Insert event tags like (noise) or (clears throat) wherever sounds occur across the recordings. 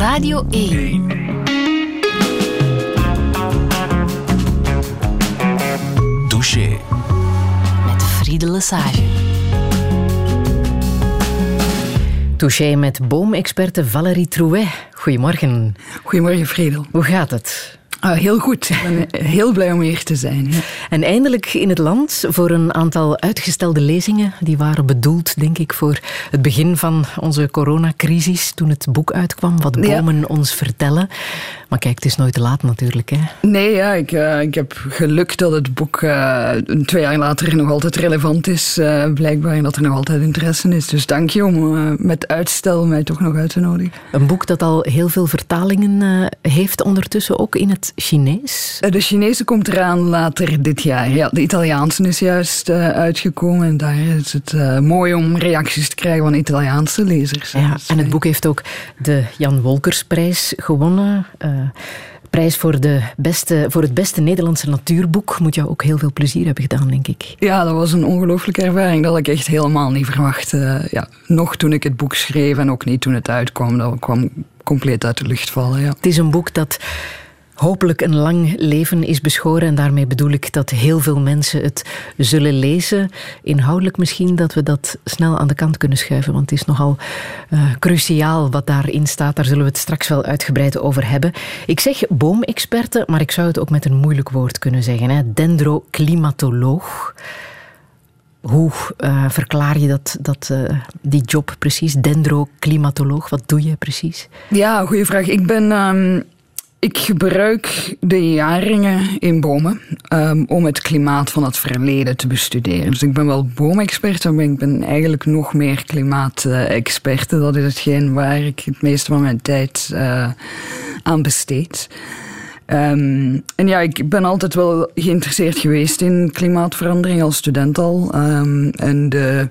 Radio 1. Douche. Met Friede Lesage. Touché met boomexperte Valérie Trouet. Goedemorgen. Goedemorgen, Friedel. Hoe gaat het? Uh, heel goed. Ik ben heel blij om hier te zijn. Ja. En eindelijk in het land voor een aantal uitgestelde lezingen. Die waren bedoeld, denk ik, voor het begin van onze coronacrisis. Toen het boek uitkwam, Wat bomen ja. ons vertellen. Maar kijk, het is nooit te laat natuurlijk. Hè? Nee, ja, ik, uh, ik heb geluk dat het boek uh, twee jaar later nog altijd relevant is. Uh, blijkbaar en dat er nog altijd interesse is. Dus dank je om met uitstel mij toch nog uit te nodigen. Een boek dat al heel veel vertalingen heeft ondertussen, ook in het Chinees? De Chinese komt eraan later dit jaar. Ja, de Italiaanse is juist uitgekomen. En daar is het mooi om reacties te krijgen van Italiaanse lezers. Ja, en het boek heeft ook de Jan Wolkersprijs gewonnen prijs voor, de beste, voor het beste Nederlandse natuurboek moet jou ook heel veel plezier hebben gedaan, denk ik. Ja, dat was een ongelooflijke ervaring. Dat had ik echt helemaal niet verwacht. Uh, ja, nog toen ik het boek schreef en ook niet toen het uitkwam. Dat kwam compleet uit de lucht vallen. Ja. Het is een boek dat hopelijk een lang leven is beschoren. En daarmee bedoel ik dat heel veel mensen het zullen lezen. Inhoudelijk misschien dat we dat snel aan de kant kunnen schuiven. Want het is nogal uh, cruciaal wat daarin staat. Daar zullen we het straks wel uitgebreid over hebben. Ik zeg boomexperte, maar ik zou het ook met een moeilijk woord kunnen zeggen. Hè? Dendroclimatoloog. Hoe uh, verklaar je dat, dat, uh, die job precies? Dendroclimatoloog, wat doe je precies? Ja, goede vraag. Ik ben um, ik gebruik de jaringen in bomen um, om het klimaat van het verleden te bestuderen. Dus ik ben wel boomexpert, maar ik ben eigenlijk nog meer klimaatexpert. Dat is hetgeen waar ik het meeste van mijn tijd uh, aan besteed. Um, en ja, ik ben altijd wel geïnteresseerd geweest in klimaatverandering als student al. Um, en de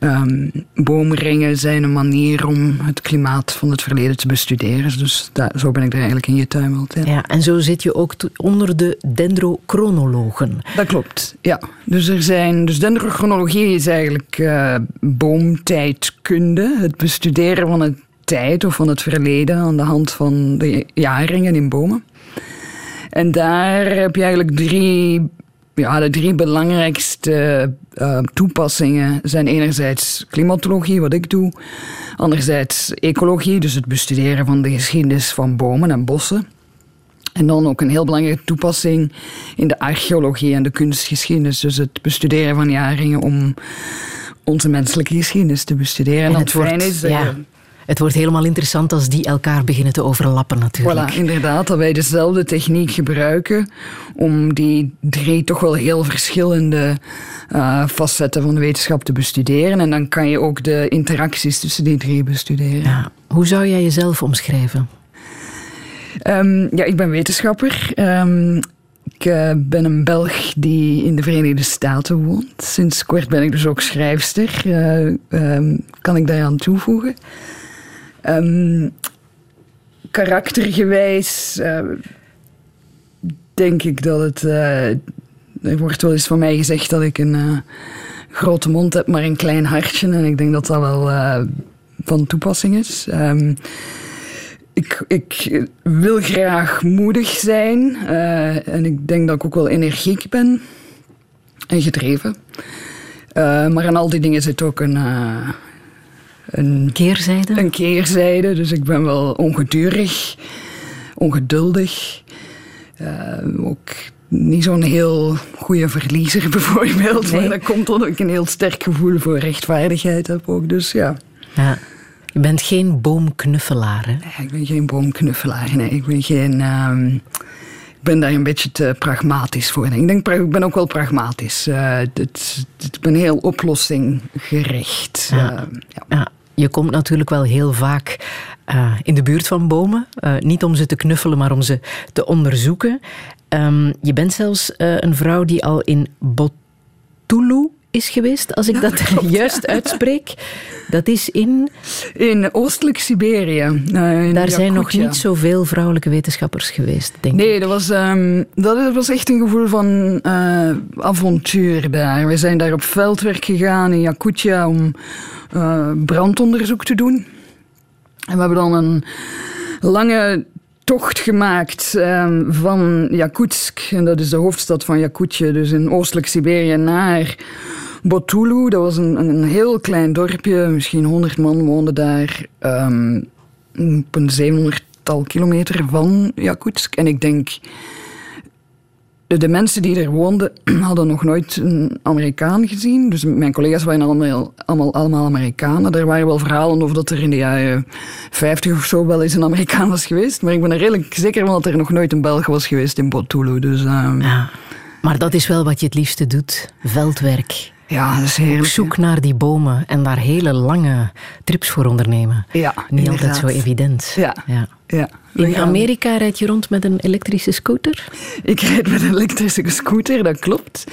Um, boomringen zijn een manier om het klimaat van het verleden te bestuderen. Dus daar, zo ben ik er eigenlijk in getuimeld. Ja. ja, en zo zit je ook onder de dendrochronologen. Dat klopt, ja. Dus, er zijn, dus dendrochronologie is eigenlijk uh, boomtijdkunde. Het bestuderen van het tijd of van het verleden aan de hand van de jaarringen in bomen. En daar heb je eigenlijk drie ja, de drie belangrijkste uh, toepassingen zijn enerzijds klimatologie, wat ik doe. Anderzijds ecologie, dus het bestuderen van de geschiedenis van bomen en bossen. En dan ook een heel belangrijke toepassing in de archeologie en de kunstgeschiedenis. Dus het bestuderen van jaringen om onze menselijke geschiedenis te bestuderen. En, het, wordt, is, ja. Het wordt helemaal interessant als die elkaar beginnen te overlappen natuurlijk. Voilà, inderdaad, dat wij dezelfde techniek gebruiken om die drie toch wel heel verschillende uh, facetten van de wetenschap te bestuderen. En dan kan je ook de interacties tussen die drie bestuderen. Ja. Hoe zou jij jezelf omschrijven? Um, ja, ik ben wetenschapper. Um, ik uh, ben een Belg die in de Verenigde Staten woont. Sinds kort ben ik dus ook schrijfster. Uh, um, kan ik daar aan toevoegen? Um, karaktergewijs uh, denk ik dat het. Uh, er wordt wel eens van mij gezegd dat ik een uh, grote mond heb, maar een klein hartje. En ik denk dat dat wel van toepassing is. Um, ik, ik, wil graag moedig zijn. en ik denk dat ik ook wel energiek ben. En gedreven. maar aan al die dingen zit ook een een keerzijde? Een keerzijde. Dus ik ben wel ongedurig, ongeduldig. Uh, ook niet zo'n heel goede verliezer (laughs) bijvoorbeeld. Nee. Maar dat komt omdat ik een heel sterk gevoel voor rechtvaardigheid heb ook. Dus ja. ja. Je bent geen boomknuffelaar, hè? Nee, ik ben geen boomknuffelaar. Nee, ik ben geen... Um, ik ben daar een beetje te pragmatisch voor. Ik denk, ik ben ook wel pragmatisch. Uh, het, ik ben heel oplossinggericht. Ja. Uh, ja. ja. Je komt natuurlijk wel heel vaak uh, in de buurt van bomen. niet om ze te knuffelen, maar om ze te onderzoeken. Um, je bent zelfs een vrouw die al in Botulu is geweest, als ik dat, (laughs) juist uitspreek. Dat is in... In oostelijk Siberië. Uh, Daar zijn nog niet zoveel vrouwelijke wetenschappers geweest, denk nee, ik. dat was, um, dat was echt een gevoel van uh, avontuur daar. We zijn daar op veldwerk gegaan in Yakutia om uh, brandonderzoek te doen. En we hebben dan een lange tocht gemaakt um, van Yakutsk, en dat is de hoofdstad van Yakutje, dus in oostelijk Siberië, naar Botulu. Dat was een, een heel klein dorpje, misschien 100 man woonden daar, um, op een 700-tal kilometer van Yakutsk. En ik denk de, de, mensen die er woonden (clears throat) hadden nog nooit een Amerikaan gezien. Dus mijn collega's waren allemaal, allemaal, allemaal Amerikanen. Er waren wel verhalen over dat er in de jaren 50 of zo wel eens een Amerikaan was geweest. Maar ik ben er redelijk zeker van dat er nog nooit een Belg was geweest in Botulu. Dus, um... ja, maar dat is wel wat je het liefste doet: veldwerk. Ja, dat is heerlijk. Op zoek naar die bomen en daar hele lange trips voor ondernemen. Ja, Niet altijd zo evident. Ja, ja. Ja. In Amerika rijd je rond met een elektrische scooter? Ik rijd met een elektrische scooter, dat klopt.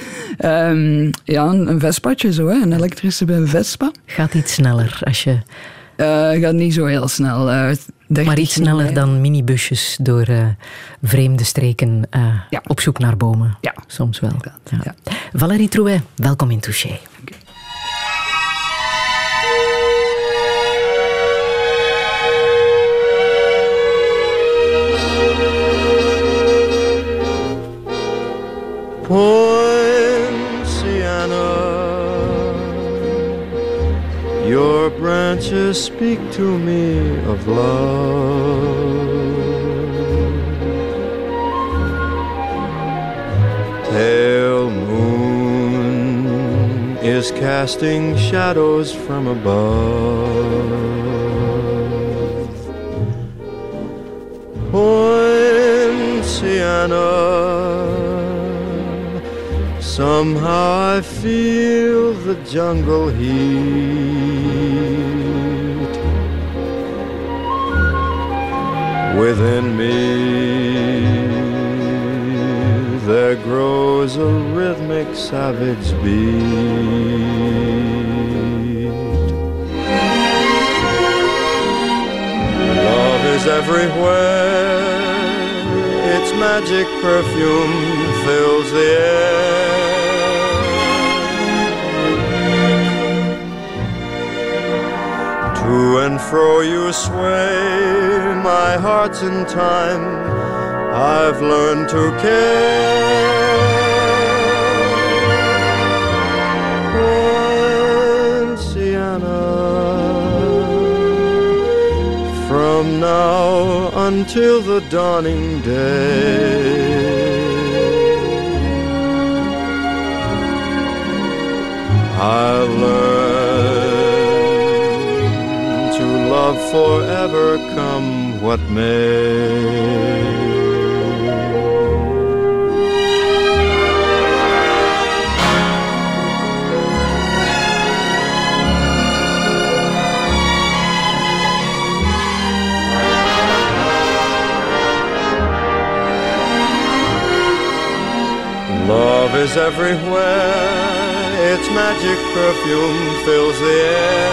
Um, ja, een Vespatje zo, hè. een elektrische Vespa. Gaat iets sneller als je... Uh, gaat niet zo heel snel. Uh, maar iets sneller dan minibusjes door uh, vreemde streken ja. op zoek naar bomen. Ja. Soms wel. Ja. Valérie Trouet, welkom in Touché. Poinciana, your branches speak to me of love. Pale moon is casting shadows from above. Poinciana. Somehow I feel the jungle heat within me. There grows a rhythmic savage beat. Love is everywhere, magic perfume fills the air. To and fro you sway, my heart's in time. I've learned to care. From now until the dawning day. I'll learn to love forever, come what may. Love is everywhere its magic perfume fills the air.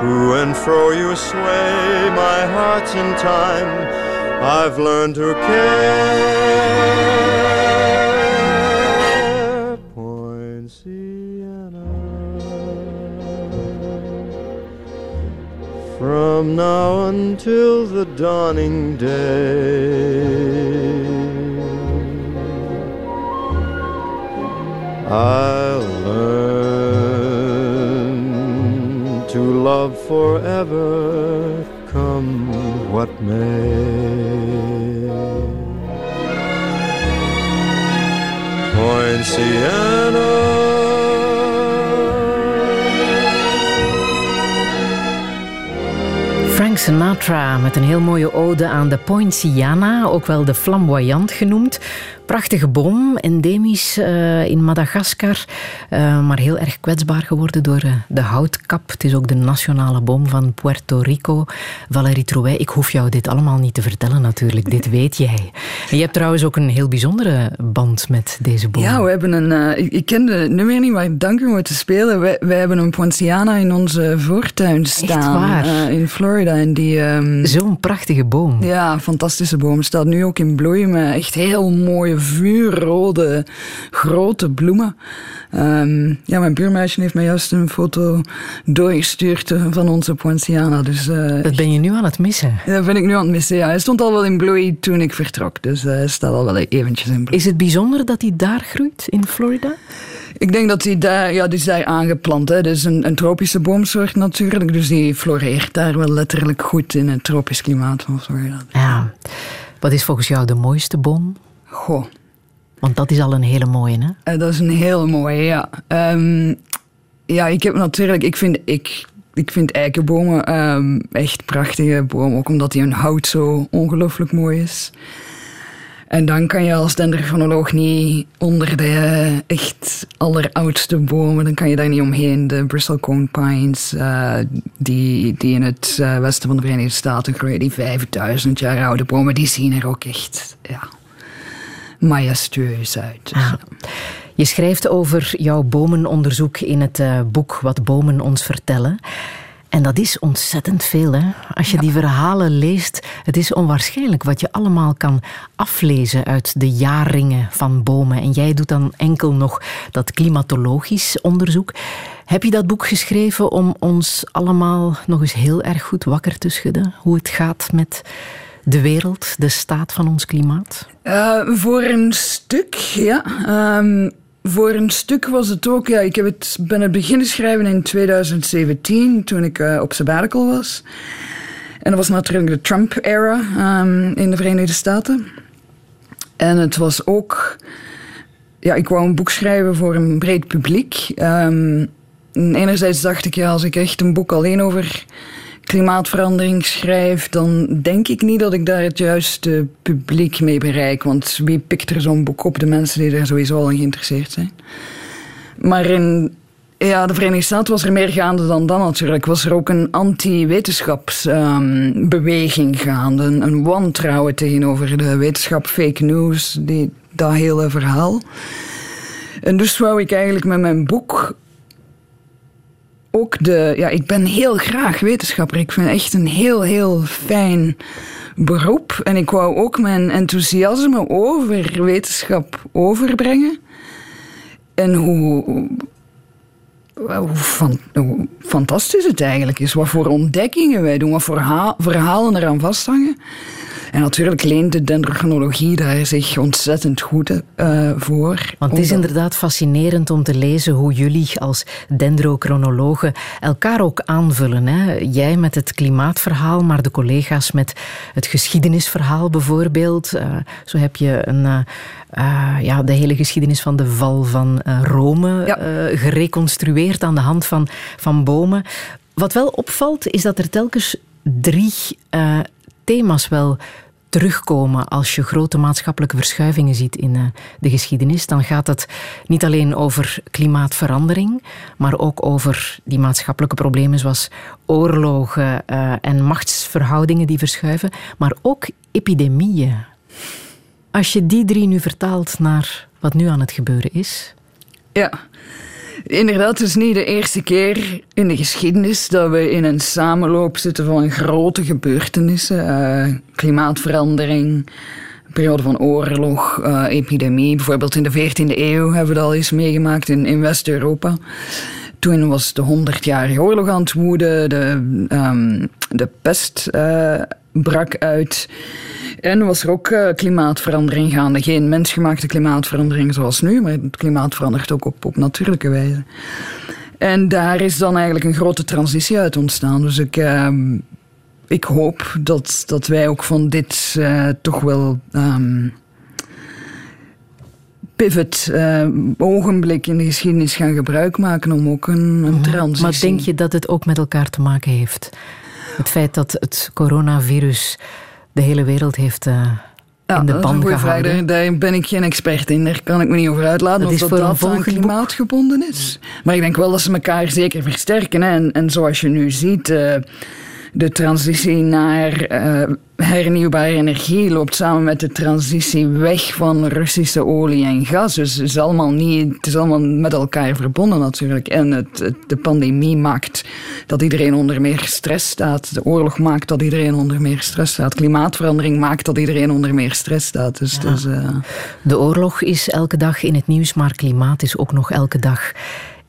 To and fro you sway, my heart's in time. I've learned to care. From now until the dawning day. I'll learn to love forever, come what may. Frank Sinatra met een heel mooie ode aan de Poinciana, ook wel de flamboyant genoemd. Prachtige boom, endemisch uh, in Madagaskar, uh, maar heel erg kwetsbaar geworden door uh, de houtkap. Het is ook de nationale boom van Puerto Rico. Valérie Trouet, ik hoef jou dit allemaal niet te vertellen natuurlijk, dit (laughs) weet jij. En je hebt trouwens ook een heel bijzondere band met deze boom. Ja, we hebben een... ik, ik ken de nummer niet, maar dank u om te spelen. Wij, hebben een Poinciana in onze voortuin staan. In Florida, En die, ehm, Zo'n prachtige boom. Ja, fantastische boom. Staat nu ook in bloei met echt heel mooie vuurrode grote bloemen. Ehm, ja, mijn buurmeisje heeft mij juist een foto doorgestuurd van onze Poinciana. Dus, uh, dat ben je nu aan het missen? Dat ben ik nu aan het missen, ja. Hij stond al wel in bloei toen ik vertrok. Dus hij staat al wel eventjes in bloei. Is het bijzonder dat hij daar groeit, in Florida? Ik denk dat hij daar, ja, die is daar aangeplant. Hè. Dat is een, een, tropische boomsoort natuurlijk. Dus die floreert daar wel letterlijk goed in het tropisch klimaat van Florida. Ja. Wat is volgens jou de mooiste boom? Goh. Want dat is al een hele mooie, hè? Uh, dat is een hele mooie, ja. Um, ja, ik heb natuurlijk... Ik vind, ik, ik vind eikenbomen um, echt prachtige bomen. Ook omdat die hun hout zo ongelooflijk mooi is. En dan kan je als dendrochronoloog niet onder de echt alleroudste bomen, dan kan je daar niet omheen. De Bristol Cone Pines, uh, die, die in het uh, westen van de Verenigde Staten groeien, die 5000 jaar oude bomen, die zien er ook echt ja, majestueus uit. Ah. Je schrijft over jouw bomenonderzoek in het uh, boek Wat bomen ons vertellen. En dat is ontzettend veel. Hè? Als je die verhalen leest, het is onwaarschijnlijk wat je allemaal kan aflezen uit de jaarringen van bomen. En jij doet dan enkel nog dat klimatologisch onderzoek. Heb je dat boek geschreven om ons allemaal nog eens heel erg goed wakker te schudden? Hoe het gaat met de wereld, de staat van ons klimaat? Uh, voor een stuk, ja. Um voor een stuk was het ook, ja, ik heb het, ben het beginnen schrijven in 2017, toen ik uh, op sabbatical was. En dat was natuurlijk de Trump-era um, in de Verenigde Staten. En het was ook, ja, ik wou een boek schrijven voor een breed publiek. Um, enerzijds dacht ik, ja, als ik echt een boek alleen over klimaatverandering schrijf, dan denk ik niet dat ik daar het juiste publiek mee bereik. Want wie pikt er zo'n boek op? De mensen die er sowieso al in geïnteresseerd zijn. Maar in ja, de Verenigde Staten was er meer gaande dan dan natuurlijk. Was er ook een anti-wetenschapsbeweging um, gaande. Een, een, wantrouwen tegenover de wetenschap, fake news, die, dat hele verhaal. En dus wou ik eigenlijk met mijn boek ook de. Ja, ik ben heel graag wetenschapper. Ik vind het echt een heel, heel fijn beroep. En ik wou ook mijn enthousiasme over wetenschap overbrengen. En hoe, hoe, van, hoe fantastisch het eigenlijk is. Wat voor ontdekkingen wij doen, wat voor verhalen eraan vasthangen. En natuurlijk leent de dendrochronologie daar zich ontzettend goed uh, voor. Want het is inderdaad fascinerend om te lezen hoe jullie als dendrochronologen elkaar ook aanvullen. Hè? Jij met het klimaatverhaal, maar de collega's met het geschiedenisverhaal bijvoorbeeld. Uh, zo heb je een... Uh, uh, ja, de hele geschiedenis van de val van uh, Rome ja. uh, gereconstrueerd aan de hand van, van bomen. Wat wel opvalt, is dat er telkens drie thema's wel terugkomen als je grote maatschappelijke verschuivingen ziet in de geschiedenis. Dan gaat het niet alleen over klimaatverandering, maar ook over die maatschappelijke problemen zoals oorlogen en machtsverhoudingen die verschuiven, maar ook epidemieën. Als je die drie nu vertaalt naar wat nu aan het gebeuren is. Ja. Inderdaad, het is niet de eerste keer in de geschiedenis dat we in een samenloop zitten van grote gebeurtenissen. Uh, klimaatverandering, periode van oorlog, uh, epidemie. Bijvoorbeeld in de 14e eeuw hebben we dat al eens meegemaakt in, in West-Europa. Toen was de 100-jarige oorlog aan het woeden, de, um, de pest uh, brak uit. En was er ook uh, klimaatverandering gaande. Geen mensgemaakte klimaatverandering zoals nu, maar het klimaat verandert ook op, op natuurlijke wijze. En daar is dan eigenlijk een grote transitie uit ontstaan. Dus ik, uh, ik hoop dat, dat wij ook van dit uh, toch wel um, pivot uh, ogenblik in de geschiedenis gaan gebruik maken om ook een, een transitie... Maar denk je dat het ook met elkaar te maken heeft? Het feit dat het coronavirus de hele wereld heeft uh, ja, in de ban dat is gehouden. Daar ben ik geen expert in. Daar kan ik me niet over uitlaten dat of is dat, voor dat volgend klimaatgebonden is. Maar ik denk wel dat ze elkaar zeker versterken. Hè. En, en zoals je nu ziet... Uh, de transitie naar uh, hernieuwbare energie loopt samen met de transitie weg van Russische olie en gas. Dus het is allemaal, niet, het is allemaal met elkaar verbonden natuurlijk. En het, de pandemie maakt dat iedereen onder meer stress staat. De oorlog maakt dat iedereen onder meer stress staat. Klimaatverandering maakt dat iedereen onder meer stress staat. Dus, dus uh... De oorlog is elke dag in het nieuws, maar klimaat is ook nog elke dag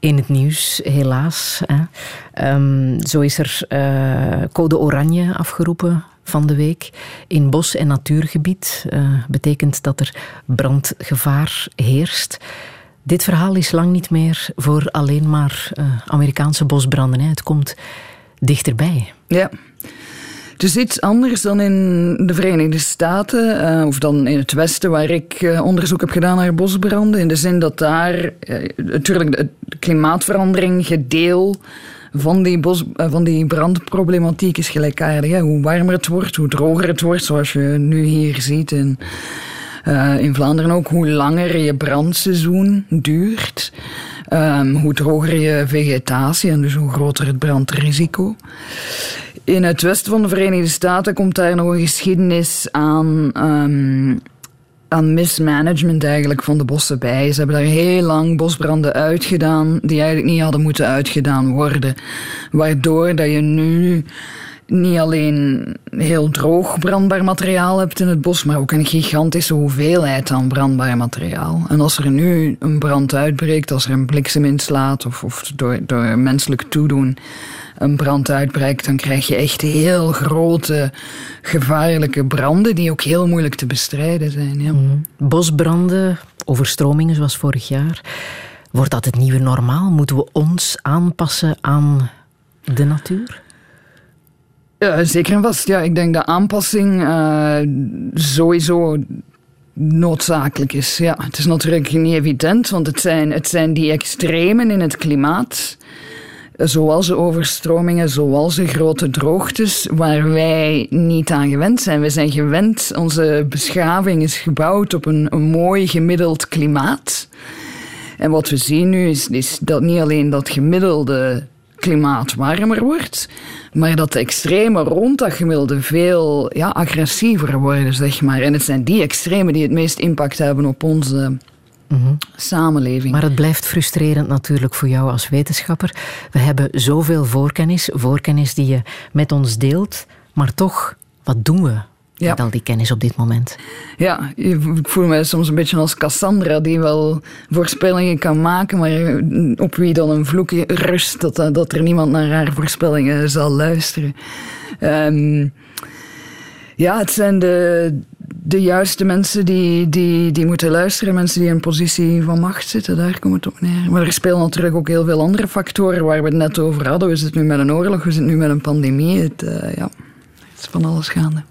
in het nieuws, helaas. Hè. Um, zo is er uh, code oranje afgeroepen van de week in bos- en natuurgebied. Uh, betekent dat er brandgevaar heerst. Dit verhaal is lang niet meer voor alleen maar uh, Amerikaanse bosbranden. Hè. Het komt dichterbij. Ja. Het is iets anders dan in de Verenigde Staten, uh, of dan in het Westen, waar ik uh, onderzoek heb gedaan naar bosbranden. In de zin dat daar uh, natuurlijk de klimaatverandering gedeel van die, bos, van die brandproblematiek is gelijkaardig. Hè. Hoe warmer het wordt, hoe droger het wordt, zoals je nu hier ziet. En, in Vlaanderen ook, hoe langer je brandseizoen duurt, um, hoe droger je vegetatie en dus hoe groter het brandrisico. In het westen van de Verenigde Staten komt daar nog een geschiedenis aan, um, aan mismanagement eigenlijk van de bossen bij. Ze hebben daar heel lang bosbranden uitgedaan die eigenlijk niet hadden moeten uitgedaan worden. Waardoor dat je nu niet alleen heel droog brandbaar materiaal hebt in het bos, maar ook een gigantische hoeveelheid aan brandbaar materiaal. En als er nu een brand uitbreekt, als er een bliksem inslaat of, of door, door menselijk toedoen een brand uitbreekt, dan krijg je echt heel grote, gevaarlijke branden die ook heel moeilijk te bestrijden zijn. Ja. Mm. Bosbranden, overstromingen zoals vorig jaar. Wordt dat het nieuwe normaal? Moeten we ons aanpassen aan de natuur? Ja, zeker en vast. Ja, ik denk dat aanpassing uh, sowieso noodzakelijk is. Ja, het is natuurlijk niet evident, want het zijn, het zijn die extremen in het klimaat zoals de overstromingen, zoals de grote droogtes, waar wij niet aan gewend zijn. We zijn gewend, onze beschaving is gebouwd op een, mooi gemiddeld klimaat. En wat we zien nu is, is dat niet alleen dat gemiddelde klimaat warmer wordt, maar dat de extremen rond dat gemiddelde veel ja, agressiever worden, zeg maar. En het zijn die extremen die het meest impact hebben op onze Mm Samenleving. Maar het blijft frustrerend natuurlijk voor jou als wetenschapper. We hebben zoveel voorkennis, voorkennis die je met ons deelt, maar toch, wat doen we ja. met al die kennis op dit moment? Ja, ik voel me soms een beetje als Cassandra, die wel voorspellingen kan maken, maar op wie dan een vloekje rust dat, dat er niemand naar haar voorspellingen zal luisteren. Um, ja, het zijn de, de juiste mensen die, die, die moeten luisteren. Mensen die in een positie van macht zitten, daar komt het op neer. Maar er spelen natuurlijk ook heel veel andere factoren waar we het net over hadden. We zitten nu met een oorlog, we zitten nu met een pandemie. Het, uh, ja, het is van alles gaande.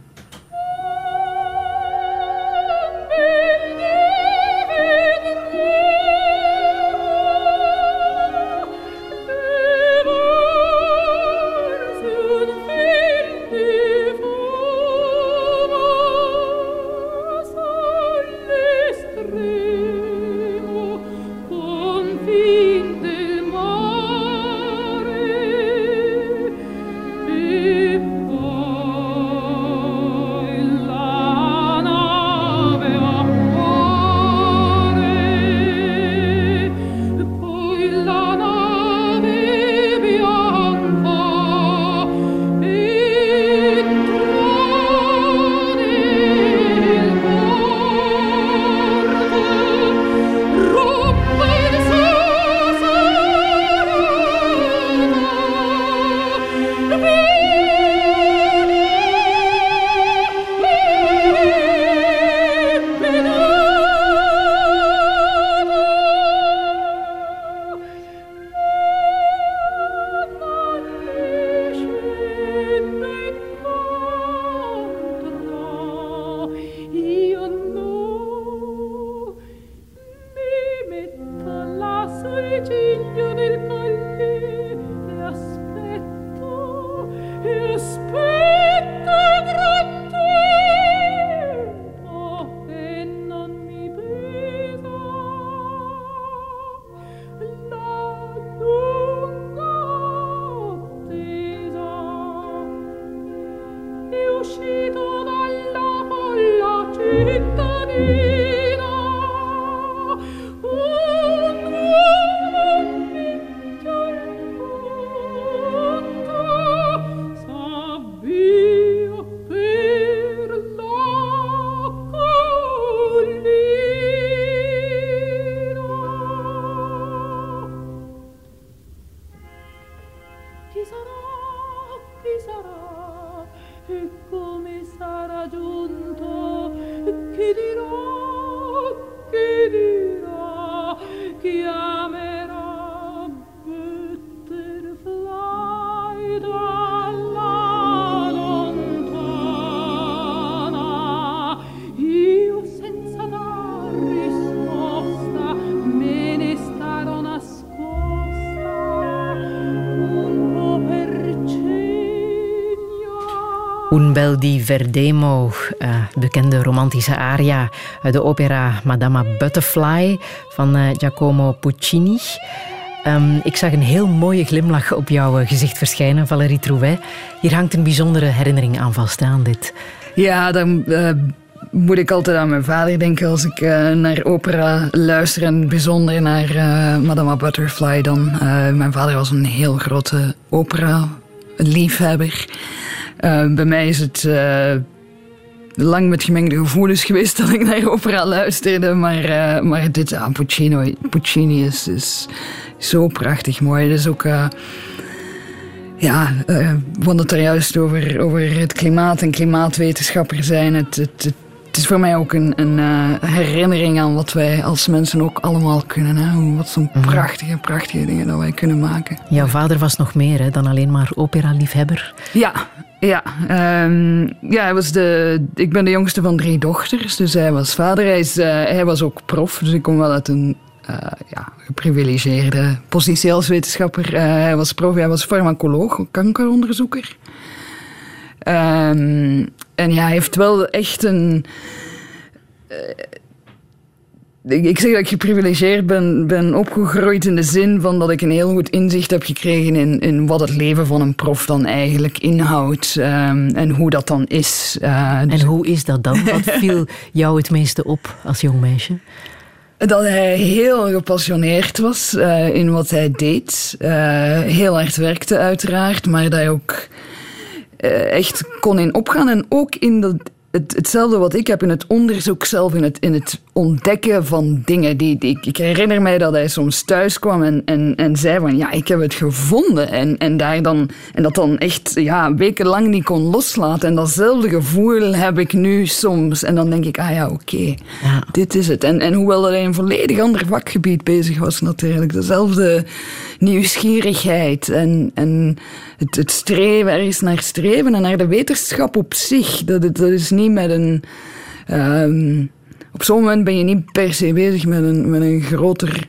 どう? Bel di Verdemo, uh, bekende romantische aria uit de opera Madama Butterfly van uh, Giacomo Puccini. Um, ik zag een heel mooie glimlach op jouw eh, gezicht verschijnen, Valérie Trouvet. Hier hangt een bijzondere herinnering aan vast aan dit. Ja, dan uh, moet ik altijd aan mijn vader denken als ik uh, naar opera luister. En bijzonder naar Madama Butterfly dan. mijn vader was een heel grote opera-liefhebber. Uh, bij mij is het uh, lang met gemengde gevoelens (laughs) geweest dat ik naar opera luisterde. Maar, uh, maar dit aan Puccini, Puccini is, is zo prachtig mooi. Het is ook... ja, we hadden het er juist over, over het klimaat en klimaatwetenschapper zijn. Het, het is voor mij ook een, een herinnering aan wat wij als mensen ook allemaal kunnen. Hè? Wat zo'n mhm. prachtige, prachtige dingen dat wij kunnen maken. Jouw vader was nog meer hè, dan alleen maar opera-liefhebber. Ja, ja, um, ja hij was de, ik ben de jongste van drie dochters, dus hij was vader. Hij, is, uh, hij was ook prof, dus ik kom wel uit een uh, ja, geprivilegeerde positie als wetenschapper. Hij was prof, hij was farmacoloog, kankeronderzoeker. Um, en ja, hij heeft wel echt een ik zeg dat ik geprivilegeerd ben, ben opgegroeid in de zin van dat ik een heel goed inzicht heb gekregen in, in wat het leven van een prof dan eigenlijk inhoudt um, en hoe dat dan is. Uh, en hoe is dat dan? Wat (laughs) viel jou het meeste op als jong meisje? Dat hij heel gepassioneerd was uh, in wat hij deed. Heel hard werkte uiteraard, maar dat hij ook echt kon in opgaan. En ook in dat, het, hetzelfde wat ik heb in het onderzoek zelf, in het, in het ontdekken van dingen. Die, die, ik herinner mij dat hij soms thuis kwam en, en, en zei van ja, ik heb het gevonden. En, en, daar dan, en dat dan echt ja, wekenlang niet kon loslaten. En datzelfde gevoel heb ik nu soms. En dan denk ik, ah ja, oké, ja. dit is het. En, en hoewel hij een volledig ander vakgebied bezig was natuurlijk. Dezelfde nieuwsgierigheid en, en het, het streven, ergens naar streven en naar de wetenschap op zich. Dat, dat is niet met een... Um, op zo'n moment ben je niet per se bezig met een, met een groter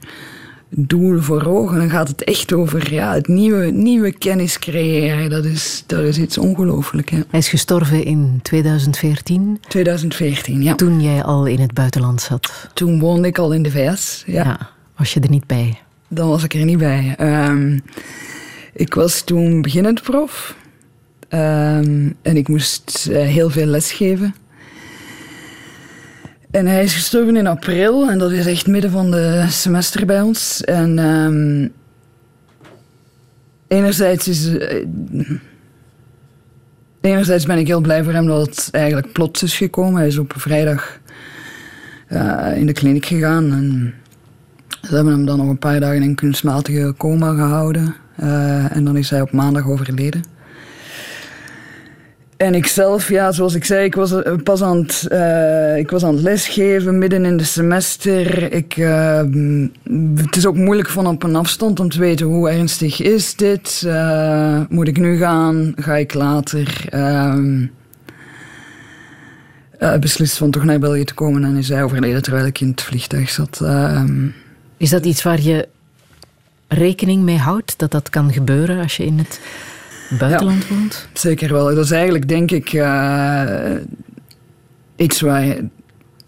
doel voor ogen. Dan gaat het echt over ja, het nieuwe, nieuwe kennis creëren. Dat is, dat is iets ongelooflijk. Hij is gestorven in 2014? 2014, ja. Toen jij al in het buitenland zat? Toen woonde ik al in de VS, ja. ja was je er niet bij? Dan was ik er niet bij. Um, ik was toen beginnend prof. Um, en ik moest uh, heel veel lesgeven. En hij is gestorven in april en dat is echt midden van de semester bij ons. En um, enerzijds is. Uh, enerzijds ben ik heel blij voor hem dat het eigenlijk plots is gekomen. Hij is op vrijdag uh, in de kliniek gegaan en ze hebben hem dan nog een paar dagen in kunstmatige coma gehouden. Uh, en dan is hij op maandag overleden. En ik zelf, ja, zoals ik zei, ik was eh, pas aan het, uh, ik was aan het lesgeven midden in de semester. Ik, het is ook moeilijk van op een afstand om te weten hoe ernstig is dit. Moet ik nu gaan? Ga ik later? Ehm, beslist van toch naar België te komen en is hij overleden terwijl ik in het vliegtuig zat. Ehm. is dat iets waar je rekening mee houdt dat dat kan gebeuren als je in het buitenland woont? Zeker wel. Dat is eigenlijk, denk ik, uh, iets waar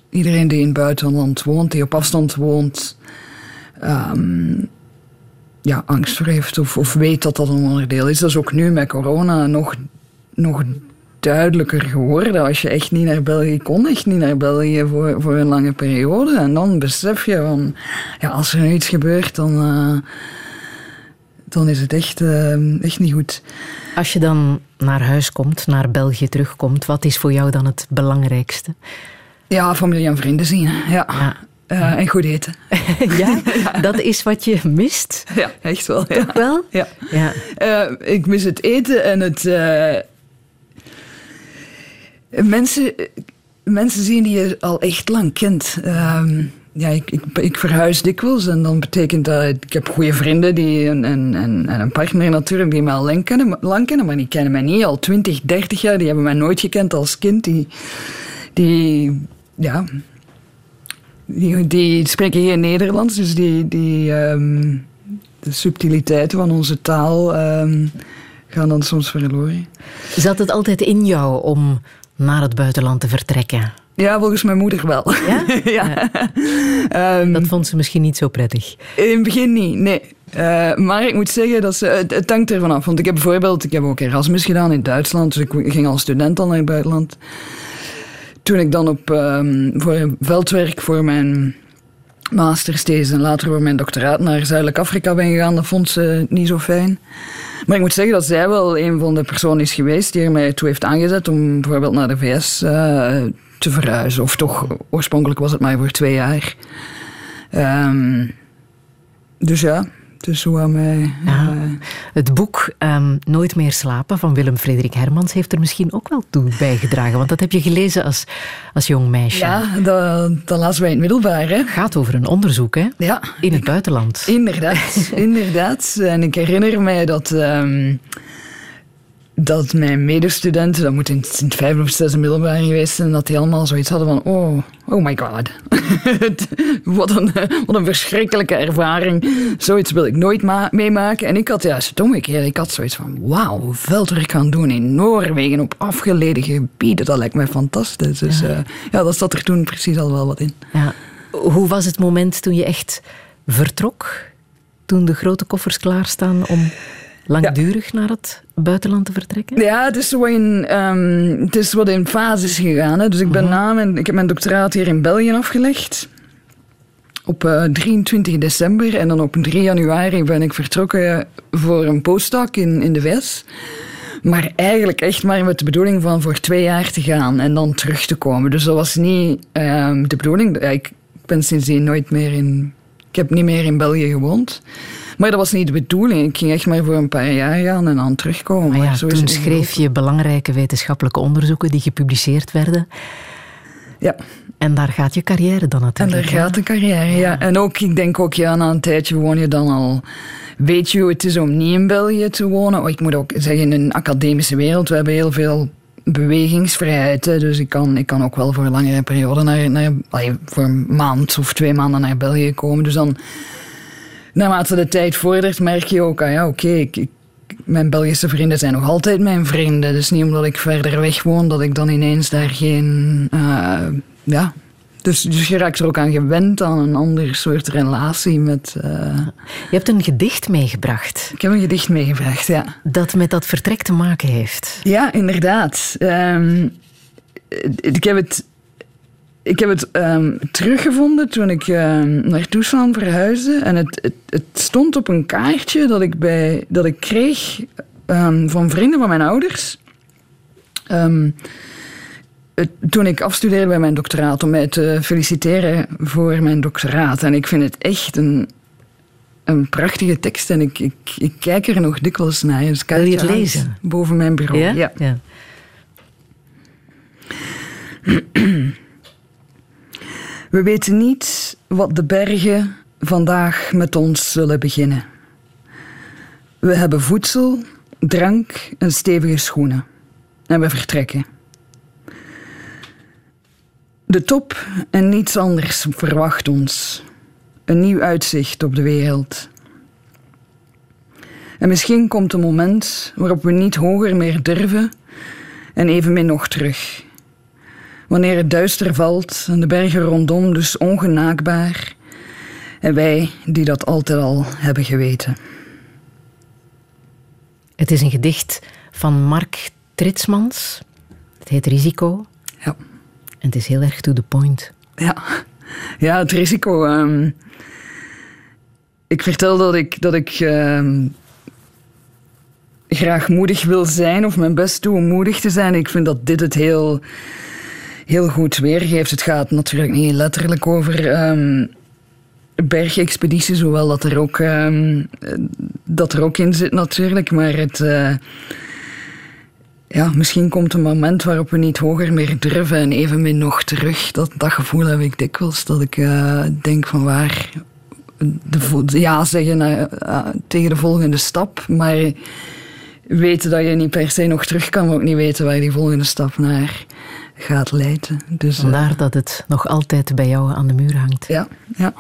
iedereen die in het buitenland woont, die op afstand woont, um, ja, angst voor heeft of, of weet dat dat een onderdeel is. Dat is ook nu met corona nog, nog duidelijker geworden. Als je echt niet naar België kon, echt niet naar België voor, voor een lange periode. En dan besef je van, ja, als er nu iets gebeurt, dan, uh, dan is het echt, uh, echt niet goed. Als je dan naar huis komt, naar België terugkomt, wat is voor jou dan het belangrijkste? Ja, familie en vrienden zien. Ja. ja. Eh, en goed eten. (laughs) (laughs) ja, dat is wat je mist? Ja, echt wel. Ja. Wel? Ja. ja. Uh, ik mis het eten en het... Uh, mensen, mensen zien die je al echt lang kent. Uh, ja, ik, ik, ik, verhuis dikwijls en dan betekent dat... Ik heb goede vrienden die, en, en, en een partner natuurlijk die mij al lang kennen, lang kennen, maar die kennen mij niet al 20, 30 jaar. Die hebben mij nooit gekend als kind. Die, die ja, die, die spreken hier Nederlands, dus die, die, um, de subtiliteiten van onze taal um, gaan dan soms verloren. Zat het altijd in jou om naar het buitenland te vertrekken? Ja, volgens mijn moeder wel. Ja? (laughs) ja. ja. Um, dat vond ze misschien niet zo prettig. In het begin niet, nee. Uh, maar ik moet zeggen dat ze, het, het hangt ervan af. Want ik heb bijvoorbeeld, ik heb ook Erasmus gedaan in Duitsland. Dus ik ging als student al naar het buitenland. Toen ik dan op, um, voor veldwerk voor mijn mastersthesis en later voor mijn doctoraat naar Zuidelijk Afrika ben gegaan, dat vond ze niet zo fijn. Maar ik moet zeggen dat zij wel een van de personen is geweest die er mij toe heeft aangezet om bijvoorbeeld naar de VS uh, te verhuizen. Of toch, oorspronkelijk was het maar voor twee jaar. Um, dus ja, dus hoe aan mij. Ja. Uh, het boek um, Nooit meer slapen van Willem Frederik Hermans heeft er misschien ook wel toe bijgedragen. Want dat heb je gelezen als, als jong meisje. Ja, dat, dat lazen wij in het middelbaar. Hè? gaat over een onderzoek hè? Ja. in het buitenland. Inderdaad, (laughs) inderdaad. En ik herinner mij dat. Um, dat mijn medestudenten, dat moet in het vijfde of zesde middelbaar geweest zijn, dat die allemaal zoiets hadden van, oh, oh my god. (laughs) wat, een, wat een verschrikkelijke ervaring. Zoiets wil ik nooit meemaken. En ik had juist het omgekeerd. Ik had zoiets van, wauw, veldwerk gaan doen in Noorwegen op afgelegen gebieden. Dat lijkt mij fantastisch. Dus ja. Uh, ja, dat zat er toen precies al wel wat in. Ja. Hoe was het moment toen je echt vertrok? Toen de grote koffers klaarstaan om langdurig ja. naar het buitenland te vertrekken? Ja, het is, zo in, um, het is wat in fases gegaan. Hè. Dus ik, ben uh -huh. na mijn, ik heb mijn doctoraat hier in België afgelegd. Op uh, 23 december. En dan op 3 januari ben ik vertrokken voor een postdoc in, in de VS. Maar eigenlijk echt maar met de bedoeling van voor twee jaar te gaan en dan terug te komen. Dus dat was niet um, de bedoeling. Ja, ik ben sindsdien nooit meer in... Ik heb niet meer in België gewoond. Maar dat was niet de bedoeling. Ik ging echt maar voor een paar jaar gaan en dan terugkomen. Maar ja, zo toen schreef je belangrijke wetenschappelijke onderzoeken die gepubliceerd werden. Ja. En daar gaat je carrière dan natuurlijk. En daar gaat de carrière, ja. ja. En ook, ik denk ook, ja, na een tijdje woon je dan al... Weet je hoe het is om niet in België te wonen? Oh, ik moet ook zeggen, in een academische wereld, we hebben heel veel bewegingsvrijheid. Hè. Dus ik kan, ik kan ook wel voor een langere periode naar, naar voor een maand of twee maanden naar België komen. Dus dan naarmate de tijd vordert, merk je ook, ah ja, oké, okay, mijn Belgische vrienden zijn nog altijd mijn vrienden. Dus niet omdat ik verder weg woon, dat ik dan ineens daar geen, uh, ja... Dus, dus je raakt er ook aan gewend aan een ander soort relatie met... Uh... Je hebt een gedicht meegebracht. Ik heb een gedicht meegebracht, ja. Dat met dat vertrek te maken heeft. Ja, inderdaad. Um, ik heb het ik heb het um, teruggevonden toen ik um, naar Toesland verhuisde. En het, het, het, stond op een kaartje dat ik, bij, dat ik kreeg um, van vrienden van mijn ouders. Het, toen ik afstudeerde bij mijn doctoraat, om mij te feliciteren voor mijn doctoraat. En ik vind het echt een, een prachtige tekst en ik, ik, ik kijk er nog dikwijls naar. Dus Wil je het lezen? Boven mijn bureau, ja. ja. ja. We weten niet wat de bergen vandaag met ons zullen beginnen. We hebben voedsel, drank en stevige schoenen. En we vertrekken. De top en niets anders verwacht ons. Een nieuw uitzicht op de wereld. En misschien komt een moment waarop we niet hoger meer durven en evenmin nog terug wanneer het duister valt en de bergen rondom dus ongenaakbaar. En wij die dat altijd al hebben geweten. Het is een gedicht van Mark Tritsmans. Het heet Risico. Ja. En het is heel erg to the point. Ja, ja het risico. Um, ik vertel dat ik, dat ik um, graag moedig wil zijn of mijn best doe om moedig te zijn. Ik vind dat dit het heel heel goed weergeeft. Het gaat natuurlijk niet letterlijk over ehm, bergexpedities, hoewel dat er, ook, ehm, dat er ook in zit natuurlijk. Maar het, uh, ja, misschien komt een moment waarop we niet hoger meer durven en evenmin nog terug. Dat, dat gevoel heb ik dikwijls, dat ik uh, denk van waar... De, ja zeggen uh, tegen de volgende stap, maar weten dat je niet per se nog terug kan, maar ook niet weten waar die volgende stap naar gaat leiden. Dus, Vandaar dat het nog altijd bij jou aan de muur hangt. Ja, ja.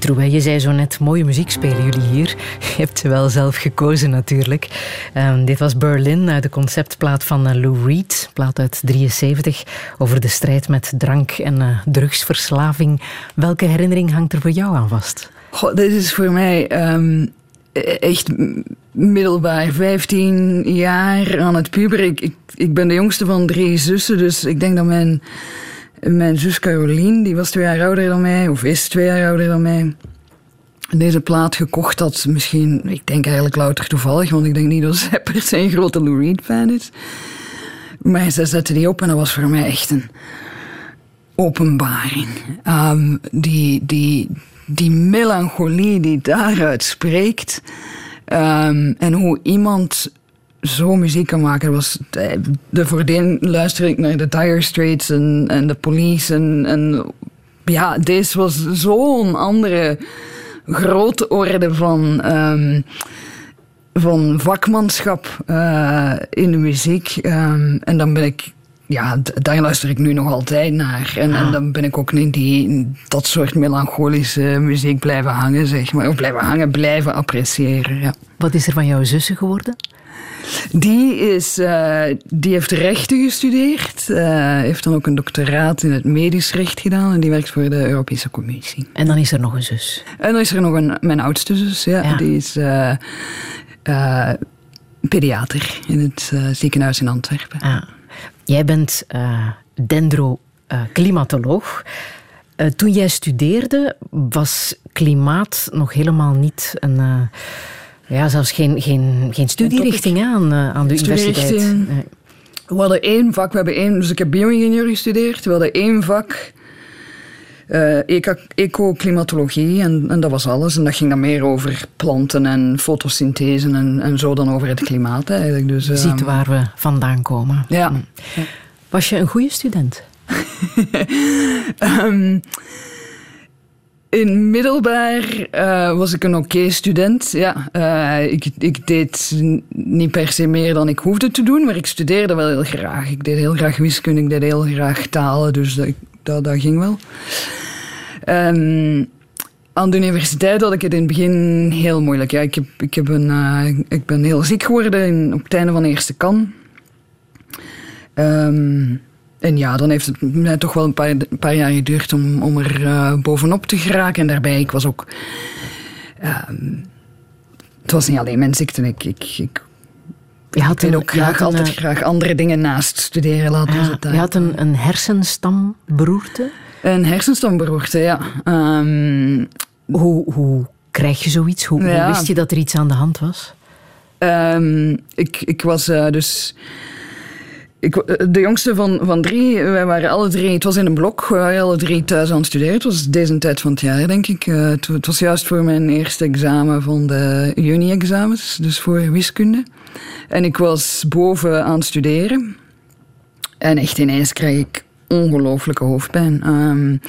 Je zei zo net, mooie muziek spelen jullie hier. (laughs) Je hebt ze wel zelf gekozen natuurlijk. Um, dit was Berlin uit de conceptplaat van uh, Lou Reed. Plaat uit 73 over de strijd met drank en uh, drugsverslaving. Welke herinnering hangt er voor jou aan vast? Dit is voor mij um, echt middelbaar. 15 jaar aan het puber. Ik, ik ben de jongste van drie zussen, dus ik denk dat mijn mijn zus Caroline, die was twee jaar ouder dan mij, of is twee jaar ouder dan mij. Deze plaat gekocht had, misschien, ik denk eigenlijk louter toevallig, want ik denk niet dat zij se een grote Lou Reed fan is. Maar ze zette die op en dat was voor mij echt een openbaring. Um, die, die, die melancholie die daaruit spreekt. Um, en hoe iemand zo muziek kan maken. Was, eh, de voordien luisterde ik naar de Dire Straits en, en de Police. En, en ja, deze was zo'n andere grote orde van, um, van vakmanschap uh, in de muziek. Um, en dan ben ik ja, daar luister ik nu nog altijd naar. En, en, dan ben ik ook in die, dat soort melancholische muziek blijven hangen, zeg maar. Of blijven hangen, blijven appreciëren, ja. Wat is er van jouw zussen geworden? Die, is, uh, die heeft rechten gestudeerd. Uh, heeft dan ook een doctoraat in het medisch recht gedaan. En die werkt voor de Europese Commissie. En dan is er nog een zus. En dan is er nog een, mijn oudste zus. Ja, Die is uh, pediater in het ziekenhuis in Antwerpen. Ah. Jij bent dendroclimatoloog. toen jij studeerde was klimaat nog helemaal niet een ja, zelfs geen, geen, geen studierichting aan, uh, aan de universiteit. We hadden één vak, we hebben één, dus ik heb bio-ingenieur gestudeerd. We hadden één vak, uh, ecoclimatologie, en, en dat was alles. En dat ging dan meer over planten en fotosynthese en, en zo dan over het klimaat eigenlijk. Dus, uh, Ziet waar we vandaan komen. Ja. Hm. Was je een goede student? um, (laughs) in middelbaar uh, was ik een oké student. Ja, uh, ik, ik deed niet per se meer dan ik hoefde te doen, maar ik studeerde wel heel graag. Ik deed heel graag wiskunde, ik deed heel graag talen, dus dat, dat, ging wel. Um, aan de universiteit had ik het in het begin heel moeilijk. Ja, ik, heb, ik, heb een, uh, ik ben heel ziek geworden in, op het einde van de eerste kan. Um, en ja, dan heeft het mij toch wel een paar, een paar jaar geduurd om, om er uh, bovenop te geraken. En daarbij, ik was ook... Uh, het was niet alleen mijn ziekte. Ik, ik, ik je had een, ook graag, altijd graag andere dingen naast studeren. Laten ja, het je had een, een hersenstamberoerte? Een hersenstamberoerte, ja. Um, hoe, hoe krijg je zoiets? Hoe, ja. hoe, wist je dat er iets aan de hand was? Um, ik, ik was uh, dus ik, eh, de jongste van, van drie, wij waren alle drie, het was in een blok, we waren alle drie thuis aan het studeren. Het was deze tijd van het jaar, denk ik. Uh, het, was juist voor mijn eerste examen van de juni-examens, dus voor wiskunde. En ik was boven aan het studeren. En echt ineens kreeg ik ongelooflijke hoofdpijn. Um,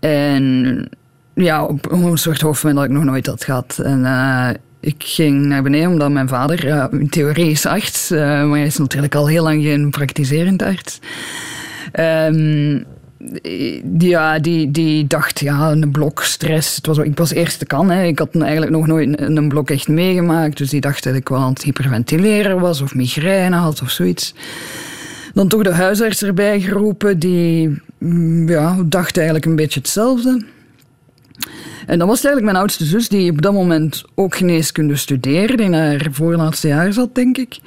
en ja, een soort hoofdpijn dat ik nog nooit had gehad. En uh, ik ging naar beneden omdat mijn vader, uh, in theorie is arts, uh, maar hij is natuurlijk al heel lang geen praktiserend arts. Um, ja, die, die dacht, ja, een blok stress. Het was, ik was eerste kan, hè. ik had eigenlijk nog nooit een, een blok echt meegemaakt. Dus die dacht dat ik wel aan het hyperventileren was of migraine had of zoiets. Dan toch de huisarts erbij geroepen, die mm, ja, dacht eigenlijk een beetje hetzelfde. En dat was eigenlijk mijn oudste zus, die op dat moment ook geneeskunde studeerde. In haar voorlaatste jaar zat, denk ik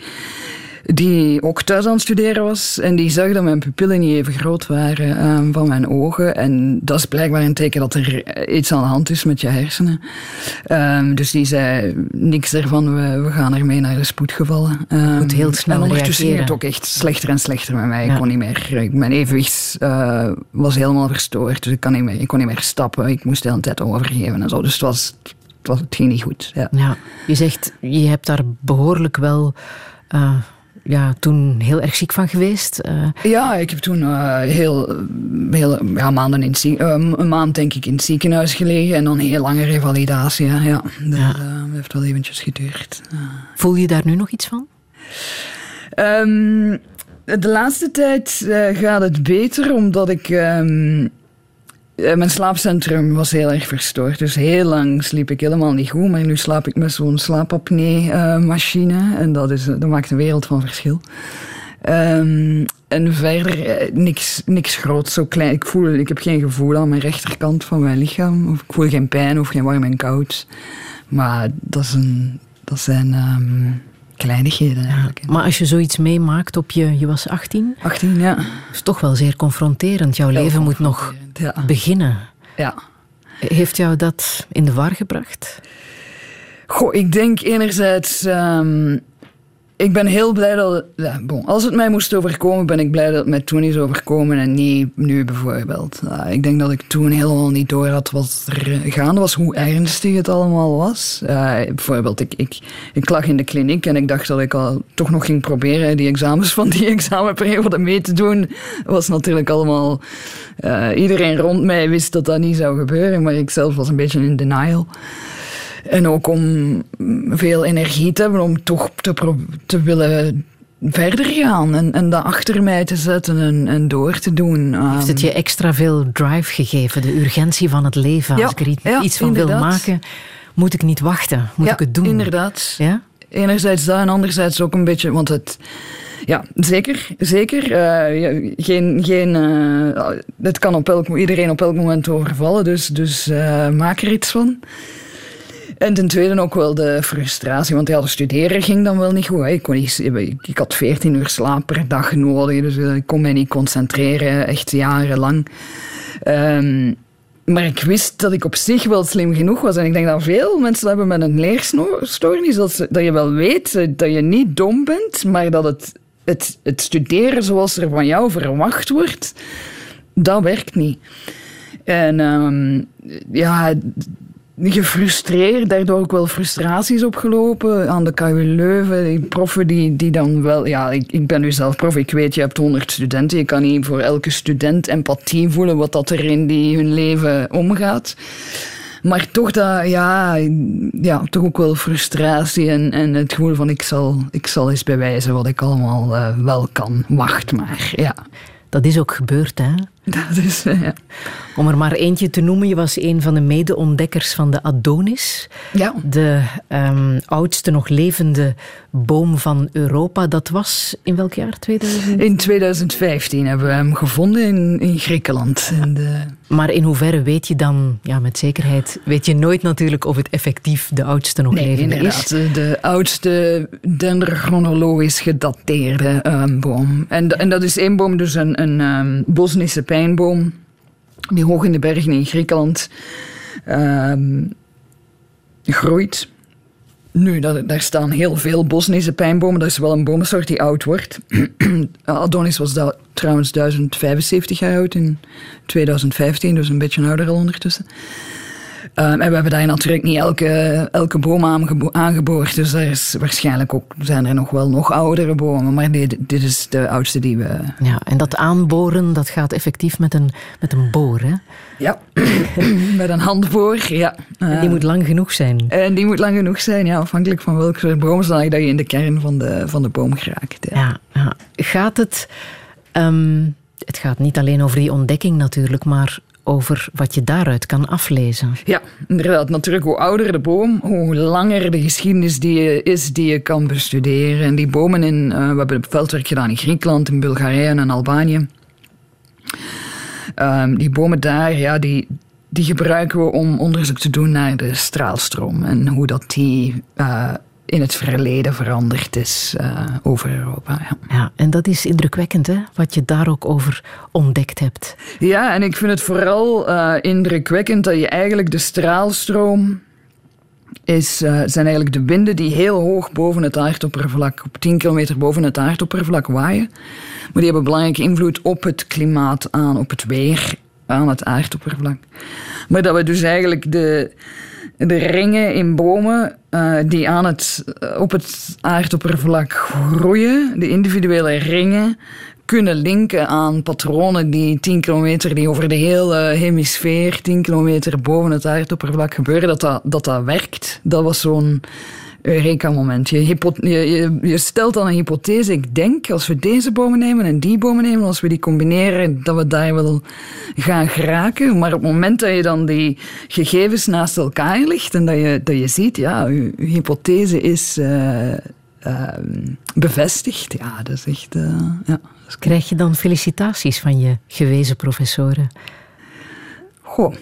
die ook thuis aan het studeren was. En die zag dat mijn pupillen niet even groot waren um, van mijn ogen. En dat is blijkbaar een teken dat er iets aan de hand is met je hersenen. Um, dus die zei niks ervan, we, we gaan ermee naar de spoedgevallen. Um, Moet heel snel En ondertussen ging het ook echt slechter en slechter met mij. Ja. Ik kon niet meer, mijn evenwicht uh, was helemaal verstoord. Dus ik kon, niet meer, ik kon niet meer stappen. Ik moest de hele tijd overgeven en zo. Dus het was, het, was, het ging niet goed. Ja. ja. je zegt, je hebt daar behoorlijk wel... Uh, ja, toen heel erg ziek van geweest? Uh... Ja, ik heb toen uh, heel, heel ja, maanden in uh, een maand denk ik in het ziekenhuis gelegen en dan een heel lange revalidatie. Ja, ja. dat ja. heeft wel eventjes geduurd. Voel je daar nu nog iets van? Um, de laatste tijd gaat het beter, omdat ik... Um, mijn slaapcentrum was heel erg verstoord. Dus heel lang sliep ik helemaal niet goed. Maar nu slaap ik met zo'n slaapapnee-machine. en dat, is, dat maakt een wereld van verschil. Um, en verder niks, niks groots, zo klein. Ik, voel, ik heb geen gevoel aan mijn rechterkant van mijn lichaam. Of ik voel geen pijn of geen warm en koud. Maar dat, is een, dat zijn um, kleinigheden eigenlijk. Ja, maar als je zoiets meemaakt op je... Je was 18? 18, ja. Dat is toch wel zeer confronterend. Jouw Heel leven moet nog ja. beginnen. Ja. Heeft jou dat in de war gebracht? Goh, ik denk enerzijds... Um, ik ben heel blij dat... Bon, als het mij moest overkomen, ben ik blij dat het mij toen is overkomen en niet nu bijvoorbeeld. Ik denk dat ik toen helemaal niet door had wat er gaande was, hoe ernstig het allemaal was. Bijvoorbeeld, ik, ik, ik lag in de kliniek en ik dacht dat ik al toch nog ging proberen die examens van die (laughs) examenperiode mee te doen. was natuurlijk allemaal... Uh, iedereen rond mij wist dat dat niet zou gebeuren, maar ik zelf was een beetje in denial. En ook om veel energie te hebben om toch te, te willen verder gaan en, en dat achter mij te zetten en, en door te doen. Heeft het je ehm, extra veel drive gegeven, de urgentie van het leven? Als ik er iets, ja, van inderdaad. wil maken, moet ik niet wachten, moet ja, ik het doen. inderdaad. Ja? Enerzijds dat en anderzijds ook een beetje, want het... Ja, zeker. zeker. Uh, geen, geen, uh, het kan op elk, iedereen op elk moment overvallen, dus, dus uh, maak er iets van. En ten tweede ook wel de frustratie, want ja, de studeren ging dan wel niet goed. Ik, kon niet, ik had 14 uur slaap per dag nodig, dus ik kon mij niet concentreren, echt jarenlang. Um, maar ik wist dat ik op zich wel slim genoeg was. En ik denk dat veel mensen hebben met een leerstoornis, dat, dat je wel weet dat je niet dom bent, maar dat het het, het studeren zoals er van jou verwacht wordt, dat werkt niet. En ehm, ja, gefrustreerd, daardoor ook wel frustraties opgelopen aan de KU Leuven. Die proffen die, die dan wel... Ja, ik, ik ben nu zelf prof, ik weet, je hebt 100 studenten. Je kan niet voor elke student empathie voelen wat dat er in die, hun leven omgaat. Maar toch, dat, ja, ja, toch ook wel frustratie en, en het gevoel van ik zal, ik zal eens bewijzen wat ik allemaal uh, wel kan. Wacht maar, ja. Dat is ook gebeurd, hè? (laughs) Dat is, ja. Om er maar eentje te noemen, je was een van de mede-ontdekkers van de Adonis. Ja. De um, oudste nog levende boom van Europa. Dat was in welk jaar? 2000? In 2015 hebben we hem gevonden in, in Griekenland. In de... Maar in hoeverre weet je dan, ja, met zekerheid, weet je nooit natuurlijk of het effectief de oudste nog nee, levende inderdaad, is? De, de oudste dendrochronologisch gedateerde um, boom. En, en dat is één boom, dus een, een um, Bosnische pijnboom die hoog in de bergen in Griekenland uh, groeit. Nu, daar staan heel veel Bosnische pijnbomen. Dat is wel een bomensoort die oud wordt. (clears throat) Adonis was dat, trouwens 1075 jaar oud in 2015, dus een beetje ouder al ondertussen. Um, en we hebben daar natuurlijk niet elke, elke boom aangeboord. Dus er is waarschijnlijk ook, zijn er nog wel nog oudere bomen. Maar dit, dit is de oudste die we... Ja, en dat aanboren, dat gaat effectief met een, met een boor, hè? Ja, (coughs) met een handboor, ja. En die moet lang genoeg zijn. En die moet lang genoeg zijn, ja. Afhankelijk van welke soort boom dat je in de kern van de, van de boom geraakt. Ja. Ja, ja. Gaat het... Um, het gaat niet alleen over die ontdekking natuurlijk, maar over wat je daaruit kan aflezen. Ja, inderdaad. Natuurlijk, hoe ouder de boom, hoe langer de geschiedenis die je, is die je kan bestuderen. En die bomen in, uh, we hebben veldwerk gedaan in Griekenland, in Bulgarije en in Albanië. Um, die bomen daar, ja, die, die gebruiken we om onderzoek te doen naar de straalstroom en hoe dat die uh, in het verleden veranderd is uh, over Europa. Ja. ja, en dat is indrukwekkend, hè? wat je daar ook over ontdekt hebt. Ja, en ik vind het vooral uh, indrukwekkend dat je eigenlijk de straalstroom. Is, uh, zijn eigenlijk de winden die heel hoog boven het aardoppervlak, op 10 kilometer boven het aardoppervlak waaien. Maar die hebben belangrijke invloed op het klimaat aan, op het weer aan het aardoppervlak. Maar dat we dus eigenlijk de, de ringen in bomen uh, die aan het, op het aardoppervlak groeien, de individuele ringen, kunnen linken aan patronen die 10 kilometer, die over de hele hemisfeer 10 kilometer boven het aardoppervlak gebeuren, dat dat, dat, dat werkt. Dat was zo'n Eureka-moment. Je, je, je, je, stelt dan een hypothese. Ik denk, als we deze bomen nemen en die bomen nemen, als we die combineren, dat we daar wel gaan geraken. Maar op het moment dat je dan die gegevens naast elkaar legt en dat je, dat je ziet, ja, je, hypothese is uh, uh, bevestigd. Ja, dat is echt... Uh, ja, Krijg je dan felicitaties van je gewezen professoren? Goh.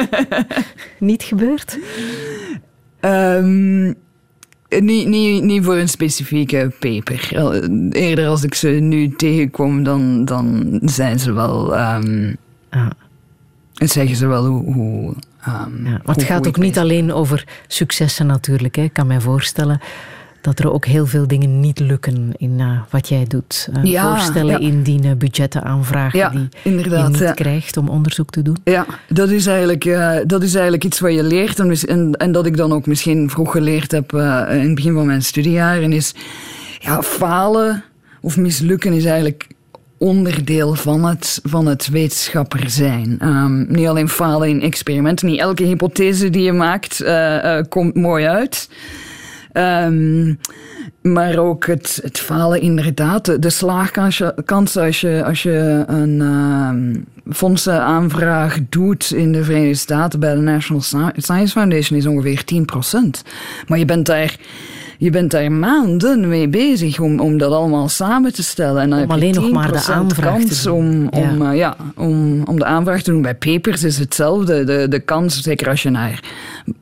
(laughs) Niet gebeurd? Um, niet, niet, niet voor een specifieke paper. Eerder als ik ze nu tegenkom, dan, dan zijn ze wel. Um, ah. Zeggen ze wel hoe. hoe um, ja, maar het gaat ook niet alleen over successen natuurlijk. Hè. Ik kan mij voorstellen dat er ook heel veel dingen niet lukken in uh, wat jij doet. Uh, ja, voorstellen ja. indienen, budgetten aanvragen ja, die je niet krijgt om onderzoek te doen. Ja, dat is eigenlijk, uh, dat is eigenlijk iets wat je leert en, en, en, dat ik dan ook misschien vroeg geleerd heb in het begin van mijn studiejaren is ja, falen of mislukken is eigenlijk onderdeel van het, van het wetenschapper zijn. Um, niet alleen falen in experimenten, niet elke hypothese die je maakt komt mooi uit. Um, maar ook het, falen inderdaad. De, de slaagkans als je, als je een uh, fondsenaanvraag doet in de Verenigde Staten bij de National Science Foundation is ongeveer 10%. Maar je bent daar je bent daar maanden mee bezig om, om dat allemaal samen te stellen. En dan om heb alleen je nog maar de aanvraag kans te doen. Om, om, ja. Uh, ja, om, om de aanvraag te doen. Bij papers is hetzelfde. De, de kans, zeker als je naar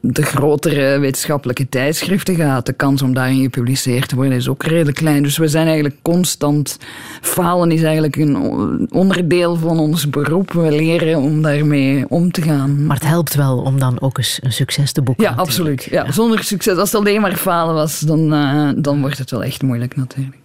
de grotere wetenschappelijke tijdschriften gaat, de kans om daarin gepubliceerd te worden is ook redelijk klein. Dus we zijn eigenlijk constant... Falen is eigenlijk een onderdeel van ons beroep. We leren om daarmee om te gaan. Maar het helpt wel om dan ook eens een succes te boeken. Ja, natuurlijk. absoluut. Ja, Zonder succes, als het alleen maar falen was, dan, uh, dan wordt het wel echt moeilijk natuurlijk.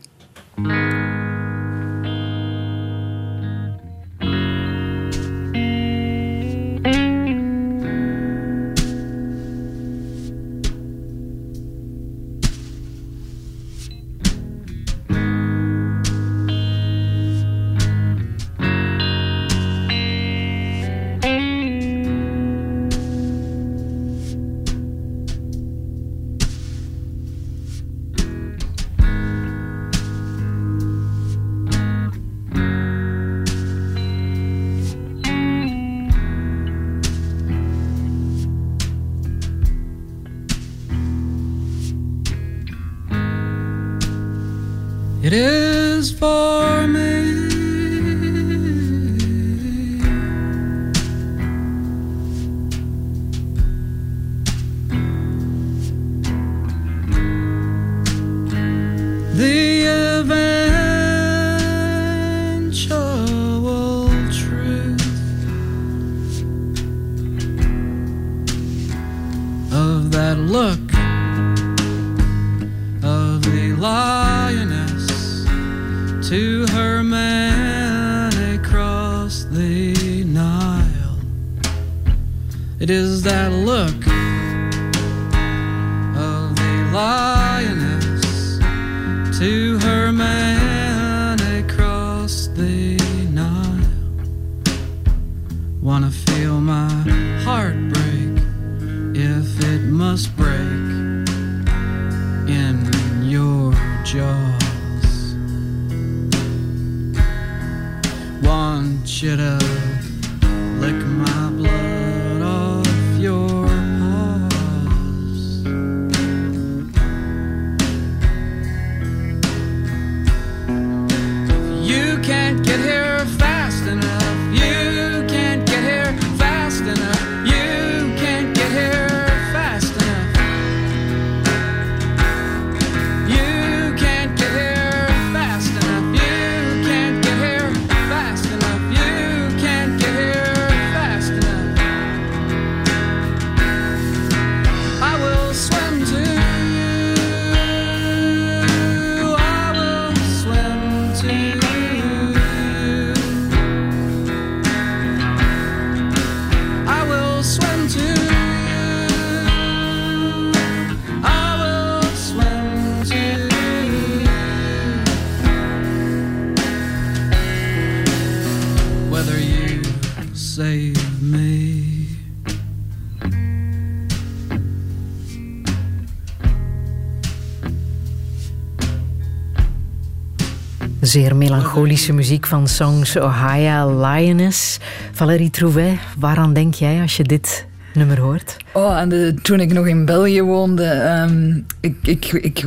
Zeer melancholische muziek van Songs Ohio Lioness. Valérie Trouvet, waaraan denk jij als je dit nummer hoort? Oh, en de, toen ik nog in België woonde, um, ik, ik, ik,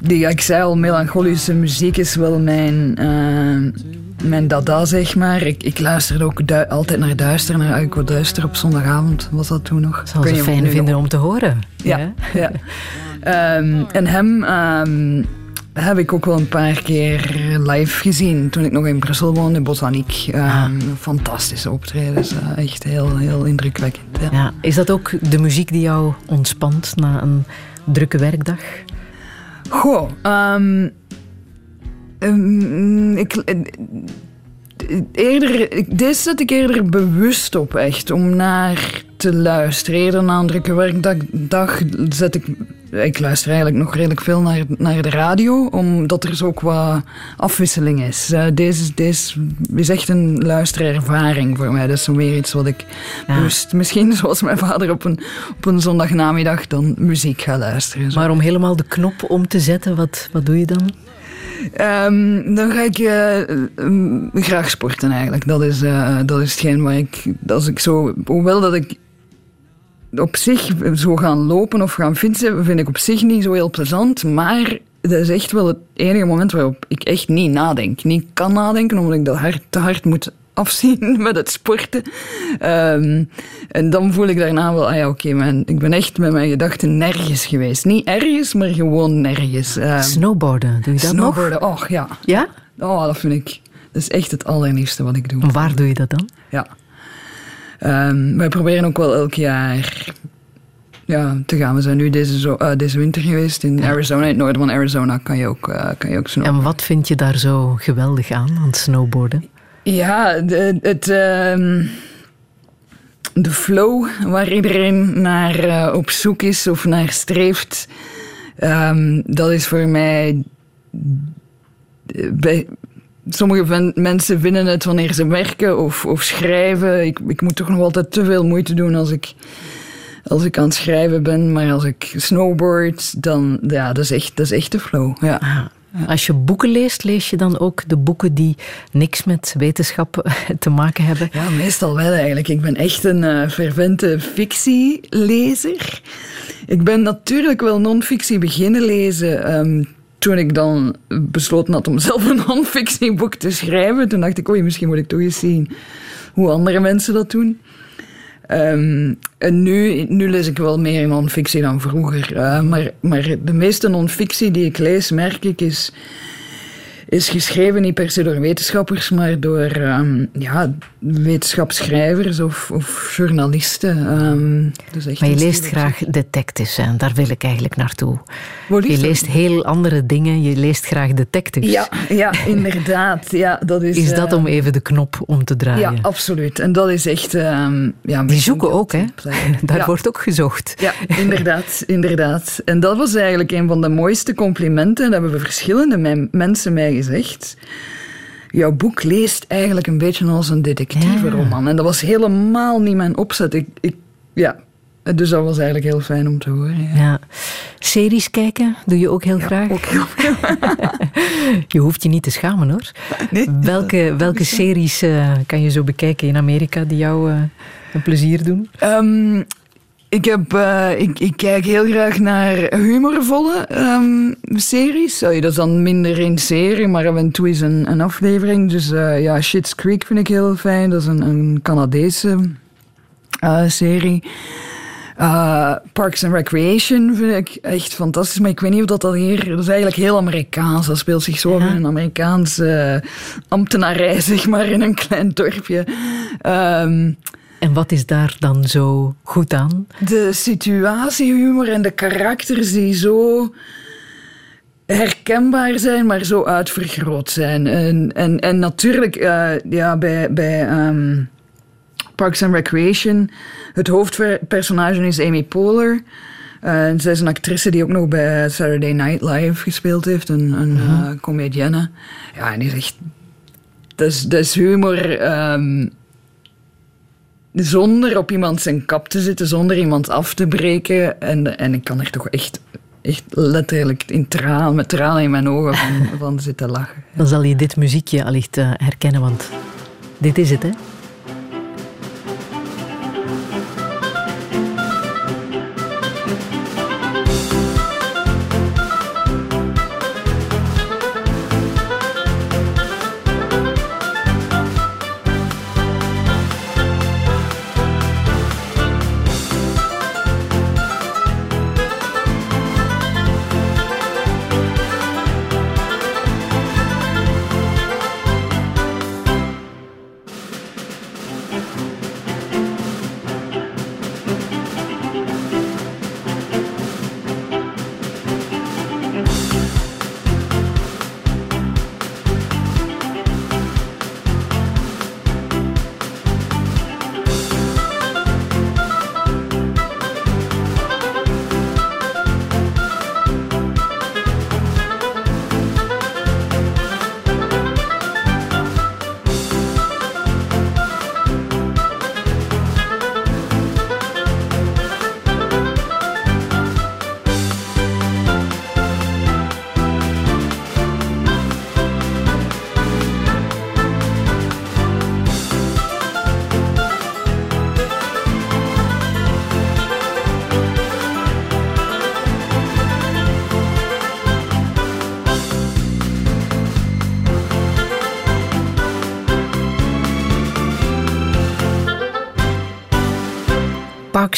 die, ik zei al, melancholische muziek is wel mijn, uh, mijn dada, zeg maar. Ik, ik luisterde ook altijd naar Duister, naar Uiko Duister op zondagavond, was dat toen nog. Zal ze fijn vinden om te horen. Ja, ja. um, en hem... Um, heb ik ook wel een paar keer live gezien toen ik nog in Brussel woonde, Botaniek. Um, Fantastische optredens, uh, echt heel, heel indrukwekkend. Ja. ja. Is dat ook de muziek die jou ontspant na een drukke werkdag? Goh, um, um, ik, eerder, deze zet ik eerder bewust op, echt, om naar te luisteren. Eerder na een drukke werkdag zet ik... Ik luister eigenlijk nog redelijk veel naar, naar de radio, omdat er zo wat afwisseling is. Uh, deze, deze is echt een luisterervaring voor mij. Dat is zo meer iets wat ik bewust... Misschien (laughs) zoals mijn vader op een, op een zondagnamiddag dan muziek ga luisteren. Zo. Maar om helemaal de knop om te zetten, wat, wat doe je dan? Um, dan ga ik uh, graag sporten eigenlijk. Dat is, uh, dat is hetgeen waar ik, als ik zo, hoewel dat ik op zich zo gaan lopen of gaan fietsen, vind ik op zich niet zo heel plezant. Maar dat is echt wel het enige moment waarop ik echt niet nadenk. Niet kan nadenken, omdat ik dat hard, te hard moet afzien (laughs) met het sporten. Ehm, en dan voel ik daarna wel, ah ja, oké, okay, ik ben echt met mijn gedachten nergens geweest. Niet ergens, maar gewoon nergens. Um, snowboarden, doe je dat snowboarden, nog? och ja. Ja? Oh, dat vind ik, dat is echt het allerliefste wat ik doe. waar doe je dat dan? Ja. Um, wij proberen ook wel elk jaar ja, te gaan. We zijn nu deze, zo, uh, deze winter geweest in Arizona. In het noorden van Arizona kan je ook, uh, kan je ook snowboarden. En wat vind je daar zo geweldig aan, aan het snowboarden? Ja, de, het... Uh, de flow waar iedereen naar uh, op zoek is of naar streeft, um, dat is voor mij. Bij, sommige mensen vinden het wanneer ze werken of, of schrijven. Ik, ik moet toch nog altijd te veel moeite doen als ik, als ik aan het schrijven ben. Maar als ik snowboard, dan ja, dat is echt, dat is echt de flow. Ja. Ah, als je boeken leest, lees je dan ook de boeken die niks met wetenschap (laughs) te maken hebben? Ja, meestal wel eigenlijk. Ik ben echt een uh, fervente fictielezer. Ik ben natuurlijk wel non-fictie beginnen lezen um, toen ik dan besloten had om (laughs) zelf een non-fictieboek te schrijven. Toen dacht ik, oei, misschien moet ik toch eens zien hoe andere mensen dat doen. Um, en nu, nu lees ik wel meer non-fictie dan vroeger. Uh, maar, maar de meeste non-fictie die ik lees, merk ik, is is geschreven niet per se door wetenschappers, maar door um, ja, wetenschapsschrijvers of, of journalisten. Um, dus echt maar je leest graag detectives en daar wil ik eigenlijk naartoe. Je leest heel andere dingen, je leest graag detectives. Ja, ja (laughs) inderdaad. Ja, dat is, is dat uh, om even de knop om te draaien? Ja, absoluut. En dat is echt... Um, ja, Die zoeken ook, hè? (laughs) Daar ja. wordt ook gezocht. Ja, inderdaad, inderdaad. En dat was eigenlijk een van de mooiste complimenten. Dat hebben verschillende mensen mij gezegd. Jouw boek leest eigenlijk een beetje als een detectiveroman. Ja. En dat was helemaal niet mijn opzet. Ik, ik, ja, dus dat was eigenlijk heel fijn om te horen. Ja. ja. Series kijken doe je ook heel ja, graag? Ook heel (laughs) je hoeft je niet te schamen hoor. Nee, welke welke series uh, kan je zo bekijken in Amerika die jou uh, een plezier doen? Um, ik, heb, uh, ik, ik, kijk heel graag naar humorvolle um, series. dat is dan minder een serie, maar af en toe is een, een aflevering. Dus uh, ja, Shit's Creek vind ik heel fijn. Dat is een, een Canadese uh, serie. Parks and Recreation vind ik echt fantastisch. Maar ik weet niet of dat, dat hier... Dat is eigenlijk heel Amerikaans. Dat speelt zich zo ja. in een Amerikaanse ambtenarij, (laughs) zeg maar, in een klein dorpje. Um, en wat is daar dan zo goed aan? De situatiehumor en de karakters die zo herkenbaar zijn, maar zo uitvergroot zijn. En, en, en natuurlijk, uh, ja, bij, bij um, Parks and Recreation, het hoofdpersonage is Amy Poehler. Uh, zij is een actrice die ook nog bij Saturday Night Live gespeeld heeft, een, een -huh. uh, comedienne. Ja, en die is echt... Dat is, dat is humor... Um, zonder op iemand zijn kap te zitten, zonder iemand af te breken. En, en ik kan er toch echt, echt letterlijk in met tranen in mijn ogen van, (laughs) van zitten lachen. Dan zal je dit muziekje allicht uh, herkennen, want dit is het, hè?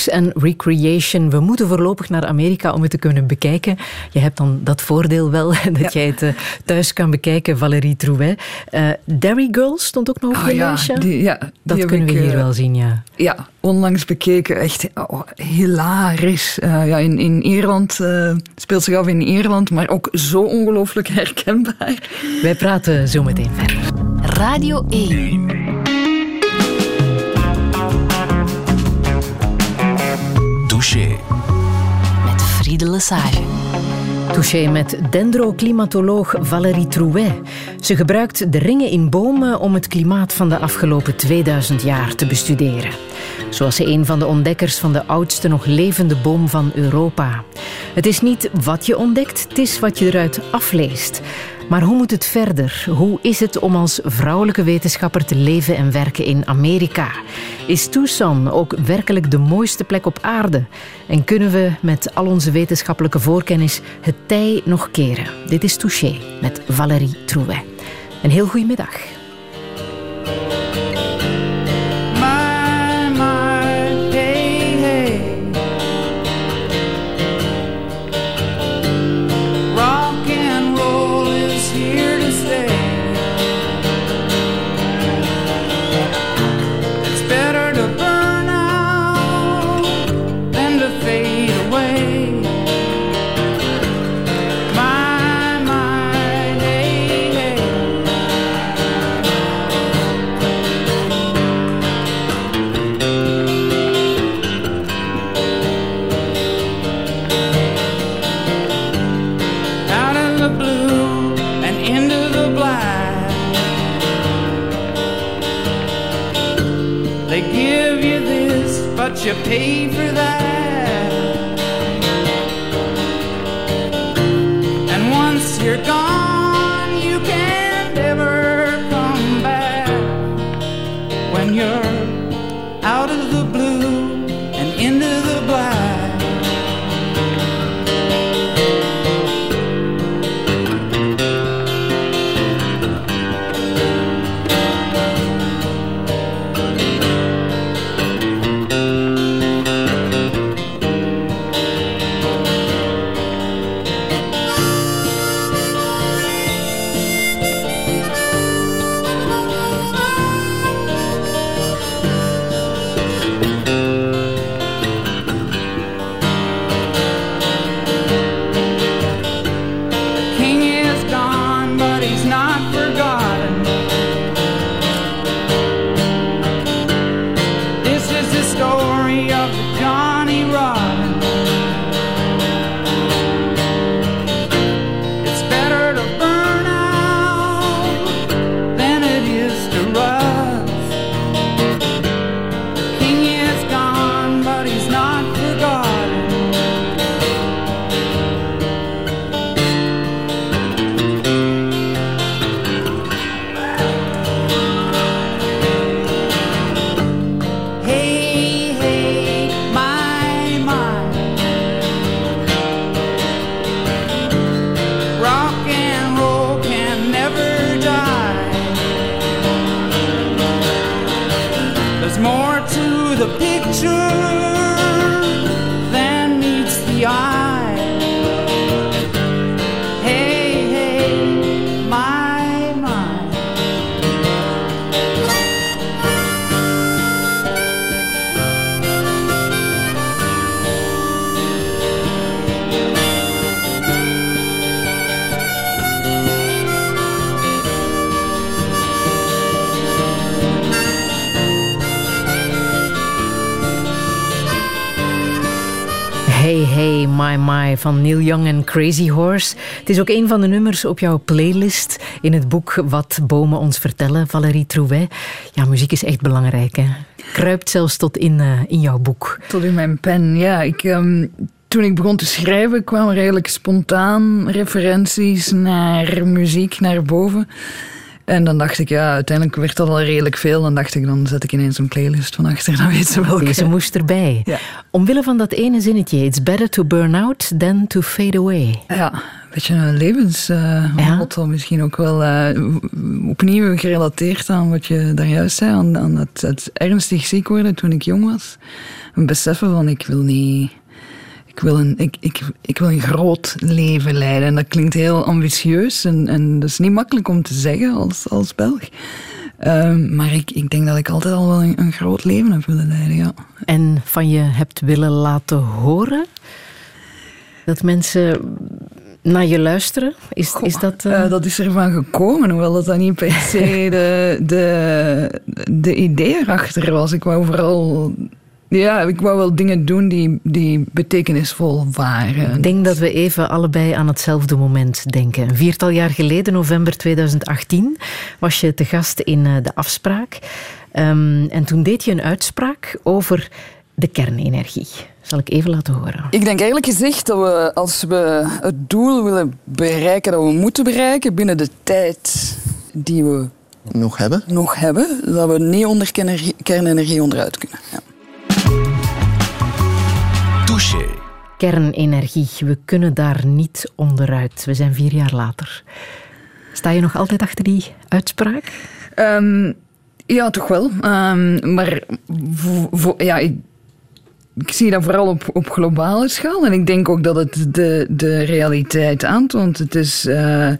Parks and Recreation. We moeten voorlopig naar Amerika om het te kunnen bekijken. Je hebt dan dat voordeel wel, (laughs) dat jij het eh, thuis kan bekijken, Valérie Trouet. Uh, Derry Girls stond ook nog op oh, ja, die, ja, dat kunnen we hier wel zien, ja. Ja, onlangs bekeken. Echt oh, hilarisch. ja, in, in Ierland, speelt zich af in Ierland, maar ook zo ongelooflijk herkenbaar. Wij praten zo meteen verder. Radio 1. Touché. Friede Lesage. Touché met dendroclimatoloog Valérie Trouet. Ze gebruikt de ringen in bomen om het klimaat van de afgelopen 2000 jaar te bestuderen. Zoals ze een van de ontdekkers van de oudste nog levende boom van Europa. Het is niet wat je ontdekt, het is wat je eruit afleest. Maar hoe moet het verder? Hoe is het om als vrouwelijke wetenschapper te leven en werken in Amerika? Is Tucson ook werkelijk de mooiste plek op aarde? En kunnen we met al onze wetenschappelijke voorkennis het tij nog keren? Dit is Touché met Valérie Trouet. Een heel goede middag. Pay van Neil Young en Crazy Horse. Het is ook een van de nummers op jouw playlist in het boek Wat bomen ons vertellen, Valérie Trouet. Ja, muziek is echt belangrijk. Hè? Kruipt zelfs tot in, uh, in jouw boek. Tot in mijn pen, ja. Ik, um, toen ik begon te schrijven kwamen er eigenlijk spontaan referenties naar muziek naar boven. En dan dacht ik, ja, uiteindelijk werd dat al redelijk veel. Dan dacht ik, dan zet ik ineens een playlist van achter, dan weet ze wel. Deze moest erbij. Ja. Omwille van dat ene zinnetje, it's better to burn out than to fade away. Ja, een beetje een levensmotto misschien ook wel uh, opnieuw gerelateerd aan wat je daar juist zei, aan, aan het, het ernstig ziek worden toen ik jong was. Een beseffen van, ik wil niet ik wil, een, ik, ik, ik wil een groot leven leiden. En dat klinkt heel ambitieus en, en dat is niet makkelijk om te zeggen als, als Belg. Um, maar ik, ik denk dat ik altijd al wel een, een, groot leven heb willen leiden, ja. En van je hebt willen laten horen? Dat mensen naar je luisteren? Is, Goh, is dat... Uh... Uh, dat is ervan gekomen, hoewel dat dan niet per se (laughs) de, de, de idee erachter was. Ik wou vooral ja, ik wou wel dingen doen die, die betekenisvol waren. Ik denk dat we even allebei aan hetzelfde moment denken. Een viertal jaar geleden, november 2018, was je te gast in uh, De Afspraak. Um, en toen deed je een uitspraak over de kernenergie. Zal ik even laten horen. Ik denk eigenlijk gezegd dat we, als we het doel willen bereiken dat we moeten bereiken binnen de tijd die we nog hebben, nog hebben dat we niet onder kernenergie onderuit kunnen. Ja. Touché. Kernenergie, we kunnen daar niet onderuit. We zijn vier jaar later. Sta je nog altijd achter die uitspraak? Um, ja, toch wel. Um, maar ja, ik, ik, zie dat vooral op, op globale schaal. En ik denk ook dat het de, de realiteit aantoont. Het is uh,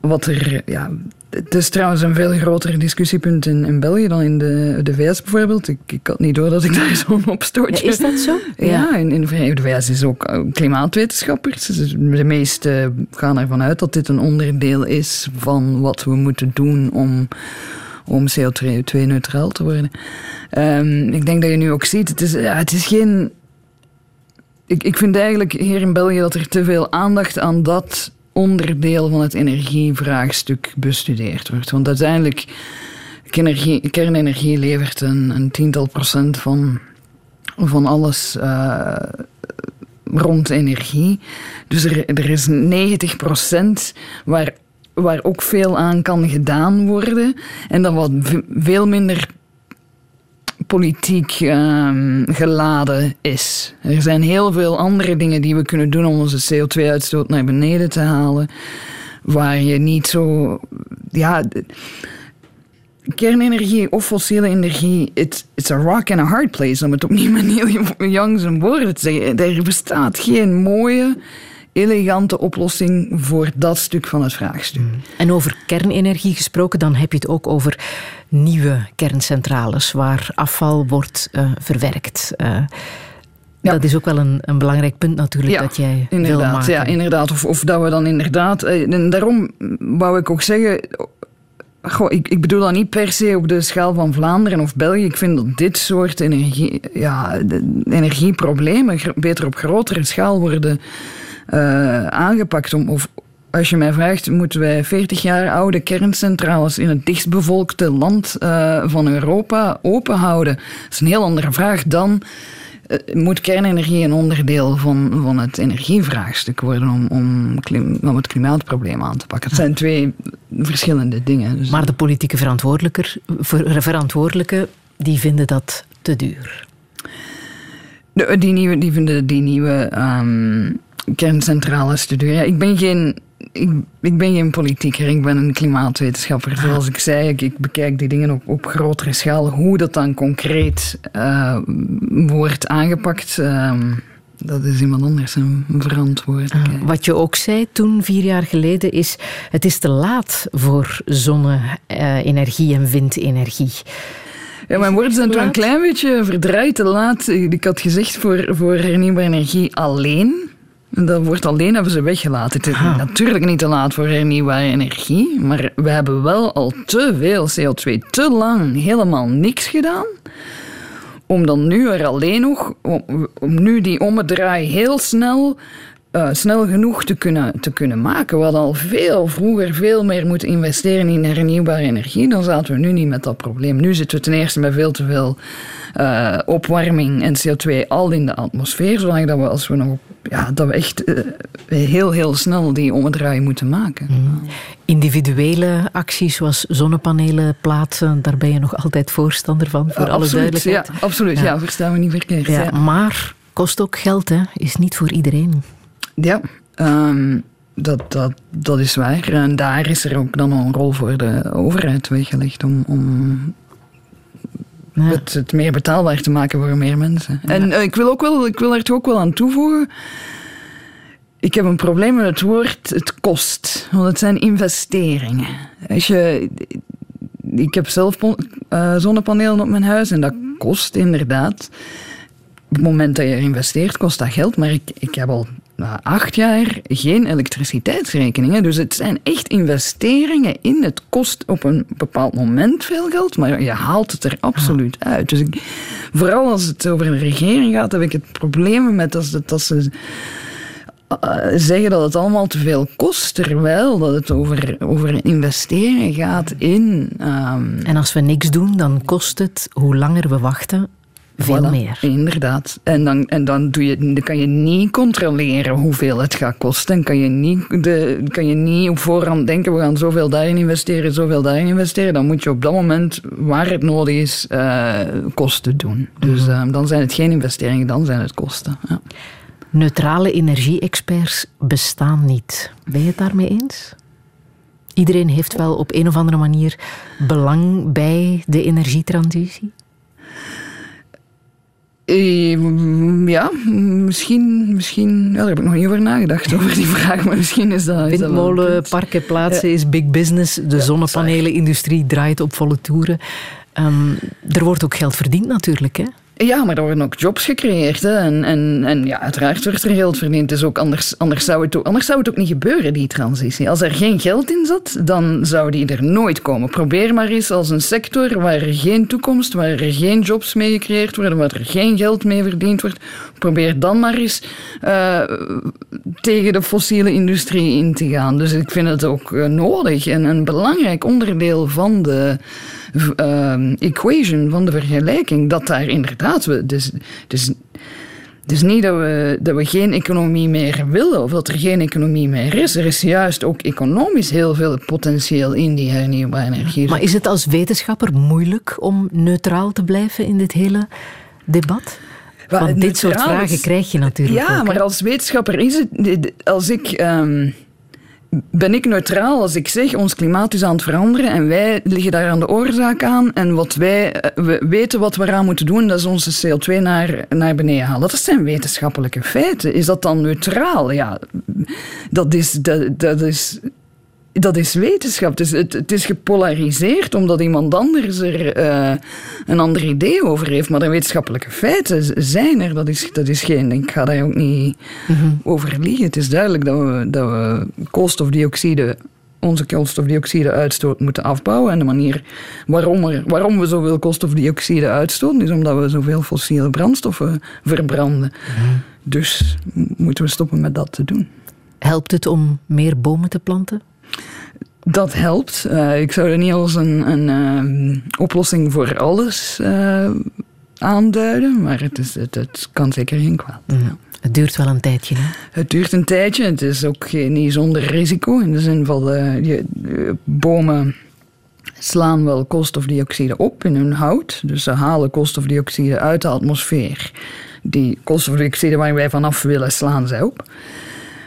wat er. Ja, het is trouwens een veel groter discussiepunt in, in België dan in de, de VS bijvoorbeeld. Ik, ik had niet door dat ik (laughs) daar zo'n opstootje... Ja, is dat zo? Ja, ja in, in, de VS is ook eh, klimaatwetenschappers. Dus de meesten gaan ervan uit dat dit een onderdeel is van wat we moeten doen om, om CO2-neutraal te worden. Um, ik denk dat je nu ook ziet, het is, ja, het is geen... Ik, ik vind eigenlijk hier in België dat er te veel aandacht aan dat onderdeel van het energievraagstuk bestudeerd wordt. Want uiteindelijk, kernenergie, kernenergie levert een, een, tiental procent van, van alles uh, rond energie. Dus er, er is 90 procent waar, waar ook veel aan kan gedaan worden. En dan wat veel minder politiek um, geladen is. Er zijn heel veel andere dingen die we kunnen doen om onze CO2-uitstoot naar beneden te halen. Waar je niet zo. Ja. Kernenergie of fossiele energie, it's, it's a rock and a hard place, om het opnieuw met Neil Young zijn woorden te zeggen. Er bestaat geen mooie, elegante oplossing voor dat stuk van het vraagstuk. En over kernenergie gesproken, dan heb je het ook over nieuwe kerncentrales waar afval wordt uh, verwerkt. Uh, ja. Dat is ook wel een, een belangrijk punt natuurlijk ja, dat jij inderdaad, wil maken. Ja, inderdaad. Of, of dat we dan inderdaad... Eh, en daarom wou ik ook zeggen... Goh, ik, ik bedoel dat niet per se op de schaal van Vlaanderen of België. Ik vind dat dit soort energie, ja, energieproblemen beter op grotere schaal worden uh, aangepakt. Om, of, als je mij vraagt, moeten wij 40 jaar oude kerncentrales in het dichtstbevolkte land uh, van Europa openhouden? Dat is een heel andere vraag dan. Uh, moet kernenergie een onderdeel van, van het energievraagstuk worden om, om, klim, om het klimaatprobleem aan te pakken? Het zijn twee verschillende dingen. Dus maar de politieke verantwoordelijken die vinden dat te duur. De, die, nieuwe, die vinden die nieuwe um, kerncentrales te. Ja, ik ben geen ik, ik, ben geen politieker, ik ben een klimaatwetenschapper. Zoals ik zei, ik, ik bekijk die dingen op, op, grotere schaal. Hoe dat dan concreet uh, wordt aangepakt, uh, dat is iemand anders een verantwoordelijkheid. Uh, wat je ook zei toen, vier jaar geleden, is het is te laat voor zonne-energie en windenergie. Ja, mijn woorden zijn toch een klein beetje verdraaid te laat. Ik had gezegd voor, voor hernieuwbare energie alleen. Dat wordt alleen hebben ze weggelaten. Het is natuurlijk niet te laat voor hernieuwbare energie, maar we hebben wel al te veel CO2 te lang helemaal niks gedaan. Om dan nu er alleen nog, om, om nu die ommedraai heel snel eh, snel genoeg te kunnen, te kunnen maken. We hadden al veel vroeger veel meer moeten investeren in hernieuwbare energie. Dan zaten we nu niet met dat probleem. Nu zitten we ten eerste met veel te veel uh, opwarming en CO2 al in de atmosfeer. Zolang dat we, als we nog, ja, dat we echt uh, heel, heel snel die omdraai moeten maken. Mm. Individuele acties zoals zonnepanelen plaatsen, daar ben je nog altijd voorstander van, voor alle duidelijkheid. Ja, absoluut. Ja, ja verstaan we niet verkeerd. Ja, ja. Maar kost ook geld, hè? is niet voor iedereen. Ja, um, dat, dat, dat is waar. En daar is er ook dan een rol voor de overheid weggelegd om, om ja. het, het, meer betaalbaar te maken voor meer mensen. Ja. En uh, ik, wil ook wel, ik wil er toch ook wel aan toevoegen. Ik heb een probleem met het woord het kost. Want het zijn investeringen. Als je, ik heb zelf uh, zonnepanelen op mijn huis en dat kost inderdaad. Op het moment dat je investeert, kost dat geld. Maar ik, ik heb al na acht jaar geen elektriciteitsrekeningen. Dus het zijn echt investeringen in. Het kost op een bepaald moment veel geld, maar je haalt het er absoluut uit. Dus ik, vooral als het over de regering gaat, heb ik het probleem met dat, dat ze uh, zeggen dat het allemaal te veel kost, terwijl dat het over, over investeren gaat in. Um, en als we niks doen, dan kost het, hoe langer we wachten, veel voilà, meer. Inderdaad. En, dan, en dan, doe je, dan kan je niet controleren hoeveel het gaat kosten. En kan je niet, de, kan je niet op voorhand denken, we gaan zoveel daarin investeren, zoveel daarin investeren. Dan moet je op dat moment, waar het nodig is, uh, kosten doen. Dus uh, dan zijn het geen investeringen, dan zijn het kosten. Ja. Neutrale energie-experts bestaan niet. Ben je het daarmee eens? Iedereen heeft wel op een of andere manier belang bij de energietransitie? Ja, misschien, misschien ja, daar heb ik nog niet over nagedacht, (laughs) over die vraag, maar misschien is dat... Windmolen, parken, plaatsen ja. is big business. De ja, zonnepanelenindustrie draait op volle toeren. Um, er wordt ook geld verdiend natuurlijk, hè? Ja, maar er worden ook jobs gecreëerd. En, en, en ja, uiteraard wordt er geld verdiend. Dus ook anders, anders, zou het ook, anders zou het ook niet gebeuren, die transitie. Als er geen geld in zat, dan zou die er nooit komen. Probeer maar eens als een sector waar er geen toekomst, waar er geen jobs mee gecreëerd worden, waar er geen geld mee verdiend wordt. Probeer dan maar eens uh, tegen de fossiele industrie in te gaan. Dus ik vind het ook uh, nodig en een belangrijk onderdeel van de uh, equation, van de vergelijking, dat daar inderdaad we. Dus, dus, dus niet dat we, dat we geen economie meer willen of dat er geen economie meer is. Er is juist ook economisch heel veel potentieel in die hernieuwbare energie. Maar is het als wetenschapper moeilijk om neutraal te blijven in dit hele debat? Want dit soort vragen krijg je natuurlijk. Ja, ook, maar als wetenschapper is het. Als ik. Um, ben ik neutraal als ik zeg ons klimaat is aan het veranderen en wij liggen daar aan de oorzaak aan en wat wij we weten wat we eraan moeten doen, dat is onze CO2 naar, naar beneden halen. Dat zijn wetenschappelijke feiten. Is dat dan neutraal? Ja, dat is, dat, dat is dat is wetenschap. Dus het, het, is gepolariseerd omdat iemand anders er uh, een ander idee over heeft. Maar de wetenschappelijke feiten zijn er. Dat is, dat is geen. Ik ga daar ook niet mm-hmm. over liegen. Het is duidelijk dat we, dat we koolstofdioxide. Onze koolstofdioxide-uitstoot moeten afbouwen. En de manier waarom, er, waarom we zoveel koolstofdioxide uitstoten, is omdat we zoveel fossiele brandstoffen verbranden. Mm-hmm. Dus moeten we stoppen met dat te doen. Helpt het om meer bomen te planten? Dat helpt. Uh, ik zou er niet als een, een uh, oplossing voor alles uh, aanduiden, maar het, is, het, het, kan zeker geen kwaad. Mm. Ja. Het duurt wel een tijdje. Hè? Het duurt een tijdje. Het is ook niet zonder risico. In de zin van je, bomen slaan wel koolstofdioxide op in hun hout. Dus ze halen koolstofdioxide uit de atmosfeer. Die koolstofdioxide waar wij vanaf willen, slaan zij op.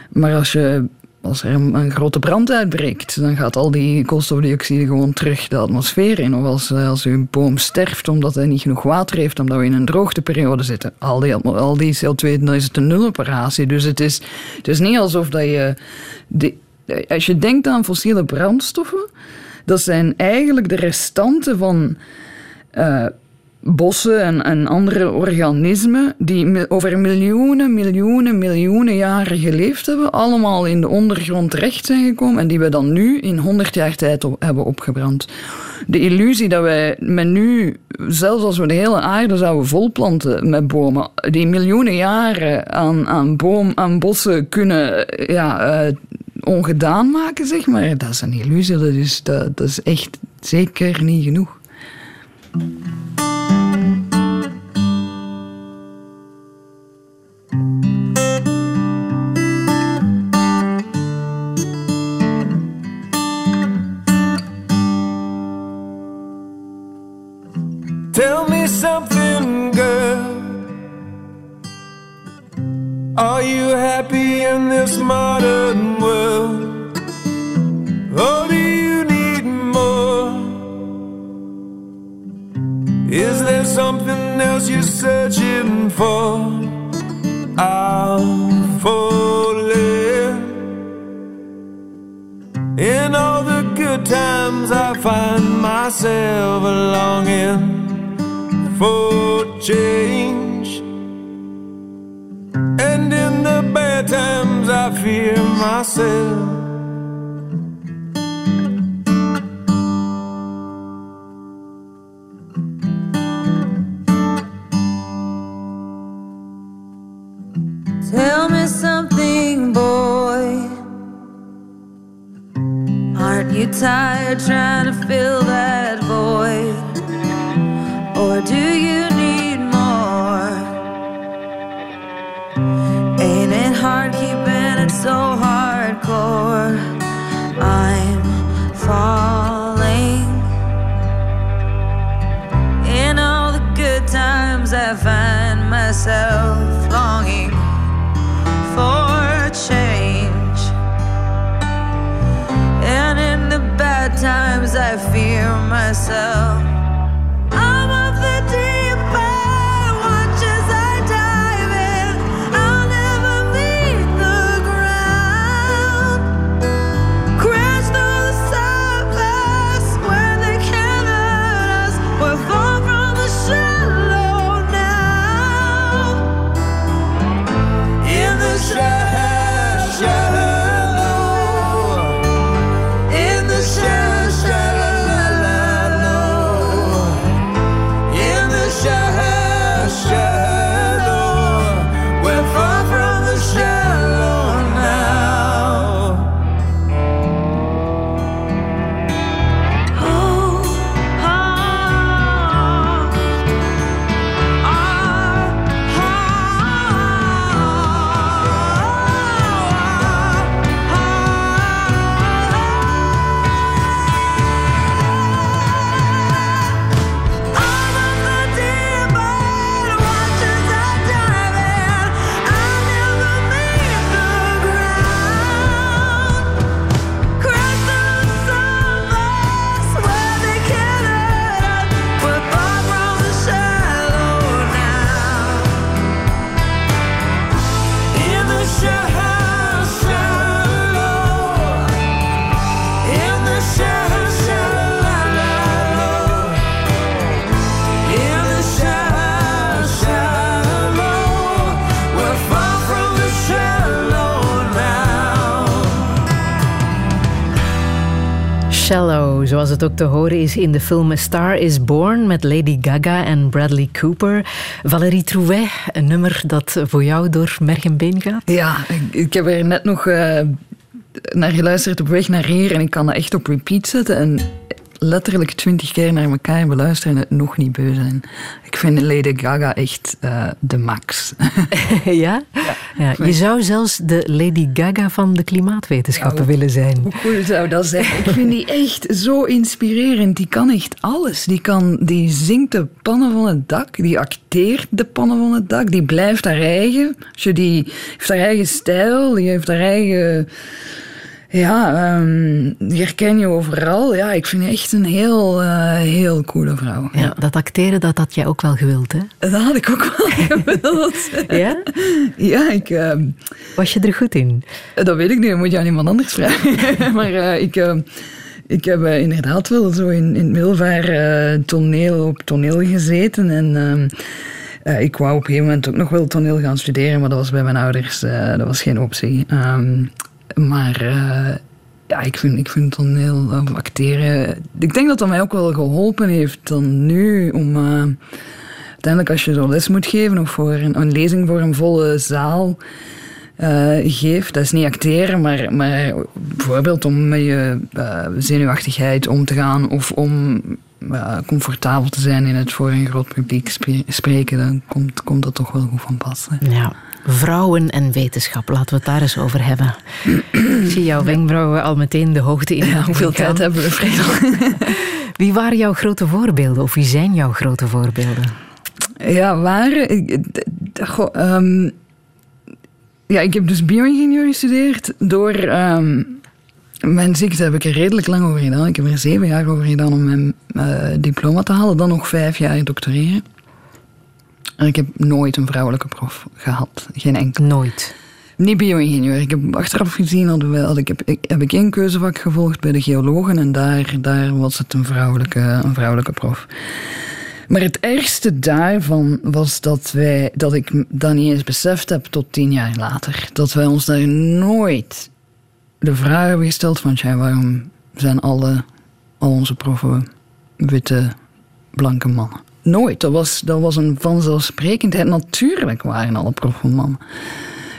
Maar als je als er een, grote brand uitbreekt, dan gaat al die koolstofdioxide gewoon terug de atmosfeer in. Of als, eh, als uw boom sterft omdat hij niet genoeg water heeft, omdat we in een droogteperiode zitten, al die, al die CO2, dan is het een nuloperatie. Dus het is, het is niet alsof dat je. Die, als je denkt aan fossiele brandstoffen, dat zijn eigenlijk de restanten van. Uh, bossen en, en andere organismen die over miljoenen, miljoenen, miljoenen jaren geleefd hebben, allemaal in de ondergrond terecht zijn gekomen en die we dan nu in 100 jaar tijd hebben opgebrand. De illusie dat wij met nu, zelfs als we de hele aarde zouden volplanten met bomen, die miljoenen jaren aan, aan, boom, aan bossen kunnen ja, uh, ongedaan maken, zeg maar, dat is een illusie. Dat is, dat is echt zeker niet genoeg. Tell me something, girl. Are you happy in this modern world? Or do you need more? Is there something else you're searching for? I'll falling. In all the good times, I find myself longing for change. And in the bad times, I fear myself. Tell me something, boy. Aren't you tired trying to fill that void? Hard keeping it so hardcore? I'm falling. In all the good times, I find myself longing for change. And in the bad times, I fear myself. Zoals het ook te horen is in de film Star is Born met Lady Gaga en Bradley Cooper. Valérie Trouvet, een nummer dat voor jou door merg en been gaat? Ja, ik, ik heb er net nog eh, naar geluisterd op weg naar hier en ik kan dat echt op repeat zetten en letterlijk twintig keer naar elkaar beluisteren en het nog niet beu zijn. Ik vind Lady Gaga echt eh, de max. (laughs) ja? ja? Je zou zelfs de Lady Gaga van de klimaatwetenschappen willen zijn. Hoe cool zou dat zijn? Ik vind die echt zo inspirerend. Die kan echt alles. Die, kan, die zingt de pannen van het dak. Die acteert de pannen van het dak. Die blijft haar eigen. Die heeft haar eigen stijl. Die heeft haar eigen... Ja, die herken je overal. Ja, ik vind die echt een heel, eh, heel coole vrouw. Ja, dat acteren, dat had jij ook wel gewild, hè? Dat had ik ook wel (laughs) gewild. ja? Ja, ik... ehm, Was je er goed in? dat weet ik niet, dat moet je aan iemand anders vragen. (laughs) maar eh, ik... ehm, Ik heb eh, inderdaad wel zo in, in het middelbaar toneel op toneel gezeten. En ik wou op een gegeven moment ook nog wel toneel gaan studeren, maar dat was bij mijn ouders, dat was geen optie. Ehm, maar eh, ja, ik vind, ik vind toneel of acteren. Ik denk dat dat mij ook wel geholpen heeft dan nu om. eh, uiteindelijk, als je zo les moet geven of voor een, een lezing voor een volle zaal geeft, dat is niet acteren, maar, maar bijvoorbeeld om met je zenuwachtigheid om te gaan of om comfortabel te zijn in het voor een groot publiek spre- spreken, dan komt, komt dat toch wel goed van pas. Ja. Vrouwen en wetenschap, laten we het daar eens over hebben. Ik zie jouw wenkbrauwen al meteen de hoogte in. Hoeveel tijd hebben we, Fredel? (laughs) Wie waren jouw grote voorbeelden? Of wie zijn jouw grote voorbeelden? Ja, waren. goh, ehm, ja, ik heb dus bio-ingenieur gestudeerd. Door ehm, mijn ziekte heb ik er redelijk lang over gedaan. Ik heb er zeven jaar over gedaan om mijn eh, diploma te halen. Dan nog vijf jaar doctoreren. En ik heb nooit een vrouwelijke prof gehad. Geen enkel. Nooit. Niet bio-ingenieur. Ik heb achteraf gezien, hadden we, had ik, heb, ik, heb ik één keuzevak gevolgd bij de geologen. En daar, daar was het een vrouwelijke, een vrouwelijke prof. Maar het ergste daarvan was dat, wij, dat ik dat niet eens beseft heb tot tien jaar later. Dat wij ons daar nooit de vraag hebben gesteld van... Tja, waarom zijn alle, al onze proffen witte, blanke mannen? Nooit. Dat was, dat was een vanzelfsprekendheid. Natuurlijk waren alle proffen mannen.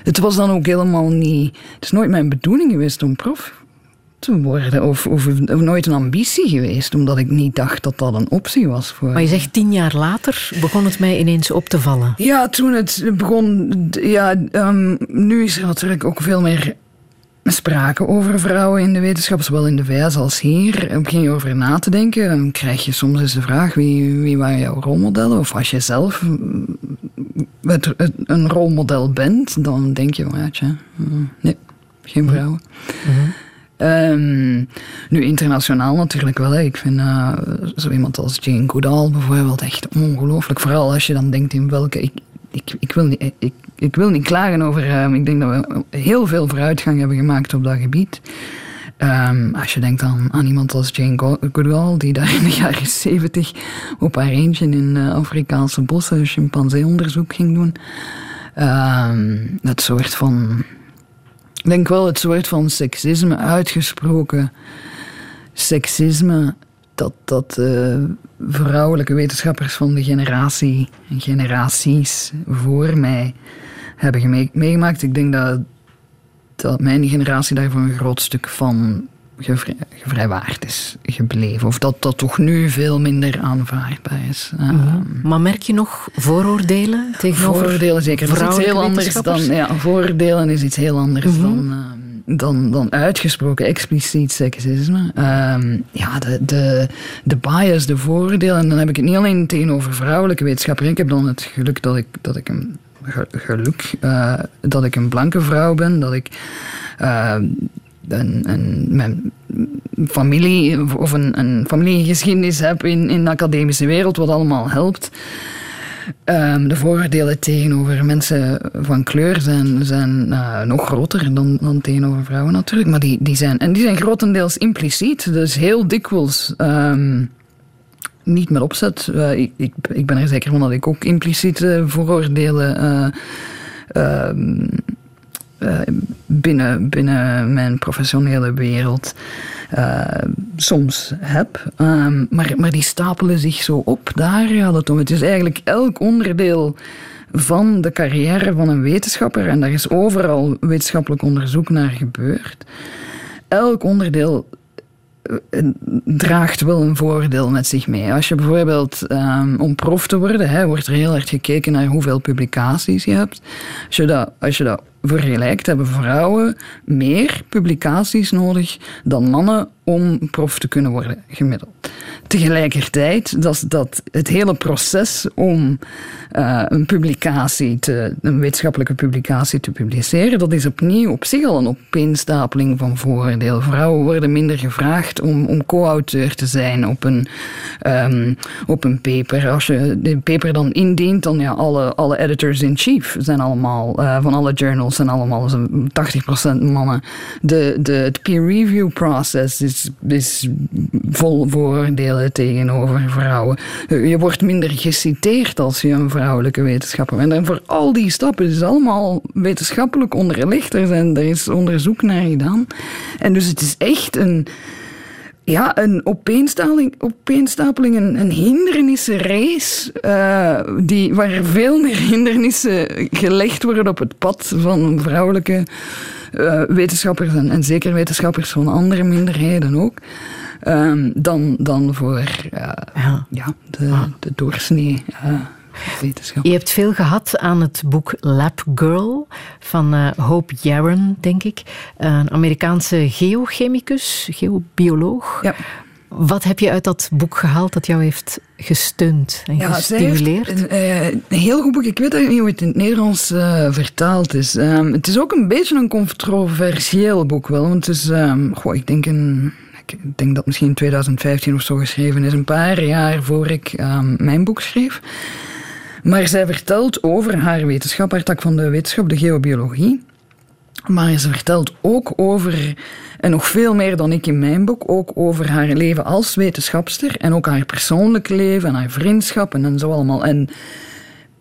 Het was dan ook helemaal niet... Het is nooit mijn bedoeling geweest om prof te worden. Of, of, of nooit een ambitie geweest. Omdat ik niet dacht dat dat een optie was voor... Maar je zegt tien jaar later begon het mij ineens op te vallen. Ja, toen het begon. Ja, ehm, nu is er natuurlijk ook veel meer sprake over vrouwen in de wetenschap, zowel in de VS als hier. Begin je over na te denken. Dan krijg je soms eens de vraag: wie, wie waren jouw rolmodellen? Of als je zelf mm, het, het- een rolmodel bent, dan denk je: ja, tja, mm, nee, geen vrouwen. Ehm, nu, internationaal natuurlijk wel. Hè. Ik vind eh, zo iemand als Jane Goodall bijvoorbeeld echt ongelooflijk. Vooral als je dan denkt in welke... Ik, ik, ik, wil, niet, ik, ik wil niet klagen over... eh, ik denk dat we heel veel vooruitgang hebben gemaakt op dat gebied. Ehm, als je denkt aan, aan iemand als Jane Go- Goodall... die daar in de (laughs) jaren zeventig op haar eentje in eh, Afrikaanse bossen... chimpanseeonderzoek ging doen. Ehm, dat soort van... Ik denk wel het soort van seksisme, uitgesproken seksisme, dat, dat eh, vrouwelijke wetenschappers van de generatie en generaties voor mij hebben meegemaakt. Ik denk dat, dat mijn generatie daar voor een groot stuk van gevrij, gevrijwaard is gebleven. Of dat dat toch nu veel minder aanvaardbaar is. Ehm, Maar merk je nog vooroordelen tegenover Voordelen zeker. Dat is iets heel anders dan. Ja, voordelen is iets heel anders Mhm. dan, ehm, dan, dan uitgesproken expliciet seksisme. Ehm, ja, de, de, de bias, de voordelen. En dan heb ik het niet alleen tegenover vrouwelijke wetenschappers. Ik heb dan het geluk dat ik, dat ik een ge- geluk eh, dat ik een blanke vrouw ben, dat ik een, een, familie of een, familiegeschiedenis heb in, in de academische wereld, wat allemaal helpt. Ehm, de vooroordelen tegenover mensen van kleur zijn, zijn eh, nog groter dan, dan tegenover vrouwen natuurlijk. Maar die, die zijn, en die zijn grotendeels impliciet. Dus heel dikwijls ehm, niet met opzet. Eh, ik, ik, ik ben er zeker van dat ik ook impliciete vooroordelen eh, eh, binnen, binnen mijn professionele wereld eh, soms heb. Ehm, maar, maar die stapelen zich zo op. Daar gaat het om. Het is eigenlijk elk onderdeel van de carrière van een wetenschapper, en daar is overal wetenschappelijk onderzoek naar gebeurd. Elk onderdeel eh, draagt wel een voordeel met zich mee. Als je bijvoorbeeld ehm, om prof te worden, wordt er heel erg gekeken naar hoeveel publicaties je hebt. Als je dat, als je dat vergelijkt, hebben vrouwen meer publicaties nodig dan mannen om prof te kunnen worden, gemiddeld. tegelijkertijd dat, dat het hele proces om eh, een publicatie, te, een wetenschappelijke publicatie te publiceren, dat is opnieuw op zich al een opeenstapeling van vooroordeel. Vrouwen worden minder gevraagd om, om co-auteur te zijn op een, ehm, op een paper. Als je de paper dan indient, dan ja, alle, alle editors-in-chief zijn allemaal, eh, van alle journals zijn allemaal zo'n 80% mannen. De, de, het peer review process is, is vol vooroordelen tegenover vrouwen. Je wordt minder geciteerd als je een vrouwelijke wetenschapper bent. En voor al die stappen is allemaal wetenschappelijk onderlegd. Er, zijn, er is onderzoek naar gedaan. En dus het is echt een ja, een opeenstapeling, opeenstapeling een, een hindernissenrace, uh, die, waar veel meer hindernissen gelegd worden op het pad van vrouwelijke uh, wetenschappers en, en, zeker wetenschappers van andere minderheden ook, um, dan, dan voor uh, ja. ja. de, ah. de doorsnee. Je hebt veel gehad aan het boek Lab Girl van uh, Hope Yaron, denk ik. Een Amerikaanse geochemicus, geobioloog. Ja. Wat heb je uit dat boek gehaald dat jou heeft gesteund en ja, gestimuleerd? Een, uh, een, heel goed boek. Ik weet niet hoe het in het Nederlands uh, vertaald is. Um, het is ook een beetje een controversieel boek wel. Want het is, um, goh, ik denk een ik denk dat het misschien in 2015 of zo geschreven is, een paar jaar voor ik um, mijn boek schreef. Maar zij vertelt over haar wetenschap, haar tak van de wetenschap, de geobiologie. Maar ze vertelt ook over, en nog veel meer dan ik in mijn boek, ook over haar leven als wetenschapster en ook haar persoonlijk leven en haar vriendschap en zo allemaal. En,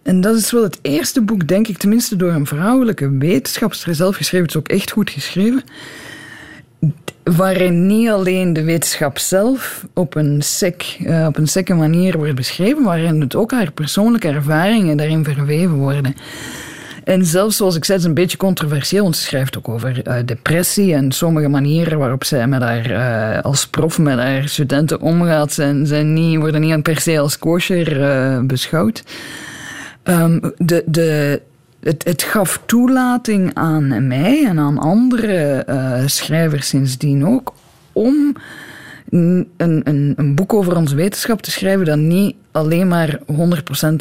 en dat is wel het eerste boek, denk ik, tenminste door een vrouwelijke wetenschapster zelf geschreven. Het is ook echt goed geschreven waarin niet alleen de wetenschap zelf op een sec, uh, op een secke manier wordt beschreven, waarin het ook haar persoonlijke ervaringen daarin verweven worden. En zelfs, zoals ik zei, is een beetje controversieel, want ze schrijft ook over uh, depressie en sommige manieren waarop zij met haar, uh, als prof met haar studenten omgaat, zijn, zijn niet, worden niet per se als kosher beschouwd. Um, de, de, het, het, gaf toelating aan mij en aan andere uh, schrijvers sindsdien ook om een, een, een, boek over onze wetenschap te schrijven dat niet alleen maar 100%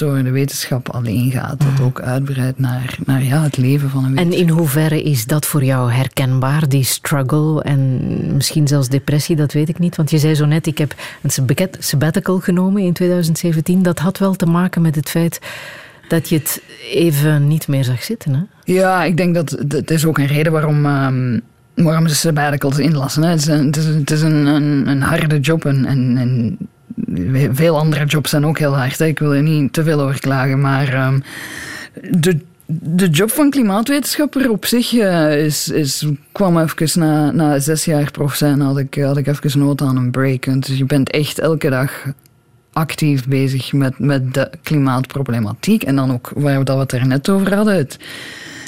over de wetenschap alleen gaat. Dat ook uitbreidt naar, naar ja, het leven van een wetenschap. En in hoeverre is dat voor jou herkenbaar, die struggle en misschien zelfs depressie, dat weet ik niet. Want je zei zo net, ik heb een sabbatical genomen in 2017. Dat had wel te maken met het feit dat je het even niet meer zag zitten. Hè? Ja, ik denk dat dat is ook een reden waarom, um, waarom ze sabbaticals inlassen. Hè. Het is, een, het is, het een, een, een, harde job en, en, veel andere jobs zijn ook heel hard. Hè. Ik wil er niet te veel over klagen, maar um, de de job van klimaatwetenschapper op zich uh, is, is, kwam even na, na zes jaar prof zijn, had ik, had ik even nood aan een break. Dus je bent echt elke dag actief bezig met, met de klimaatproblematiek. En dan ook waar we het er net over hadden. Het,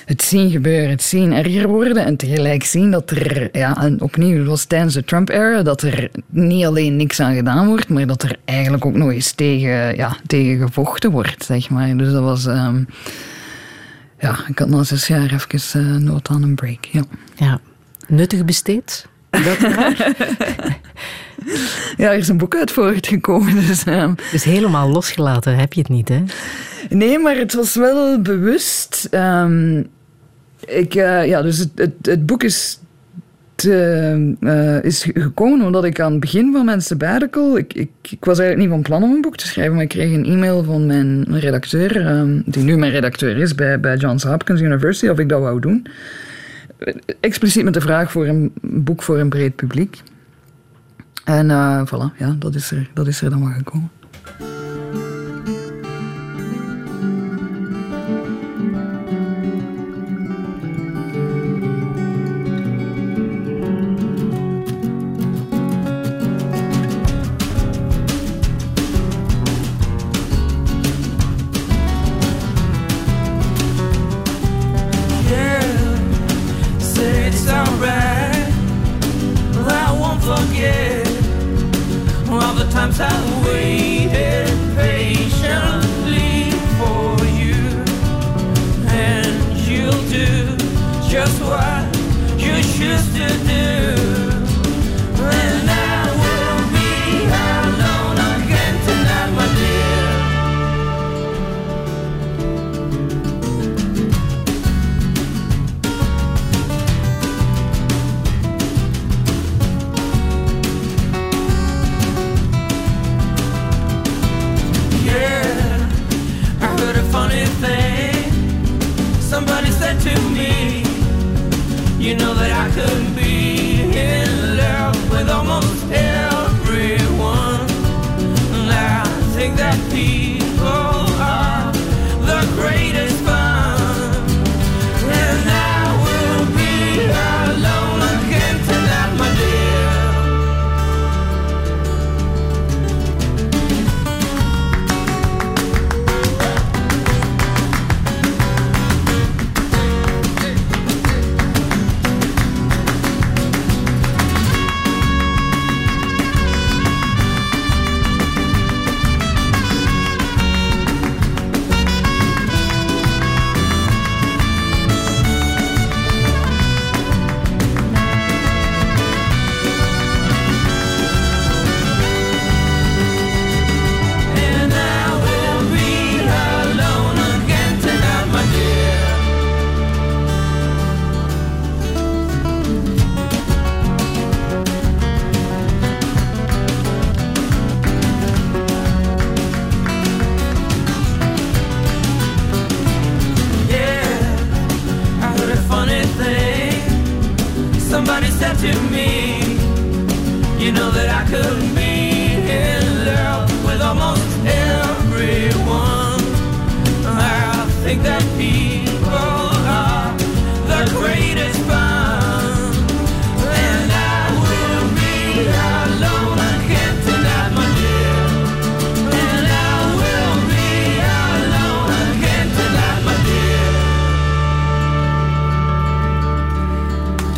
het zien gebeuren, het zien erger worden en tegelijk zien dat er, ja, en opnieuw, het was tijdens de Trump-era, dat er niet alleen niks aan gedaan wordt, maar dat er eigenlijk ook nog eens tegen, ja, tegen gevochten wordt, zeg maar. Dus dat was, um, ja, ik had na zes jaar even uh, nood aan een break, ja. Ja, nuttig besteed? Dat (laughs) (laughs) ja, er is een boek uit voortgekomen. (laughs) Dus, um. dus helemaal losgelaten heb je het niet, hè? Nee, maar het was wel bewust. Um, ik, uh, ja, dus het, het, het, boek is, te, uh, is gekomen omdat ik aan het begin van mijn sabbatical... Ik, ik, ik, was eigenlijk niet van plan om een boek te schrijven, maar ik kreeg een e-mail van mijn redacteur, um, die nu mijn redacteur is bij, bij Johns Hopkins University, of ik dat wou doen. Expliciet met de vraag voor een boek voor een breed publiek. En uh, voilà, ja, dat is er, dat is er dan maar gekomen.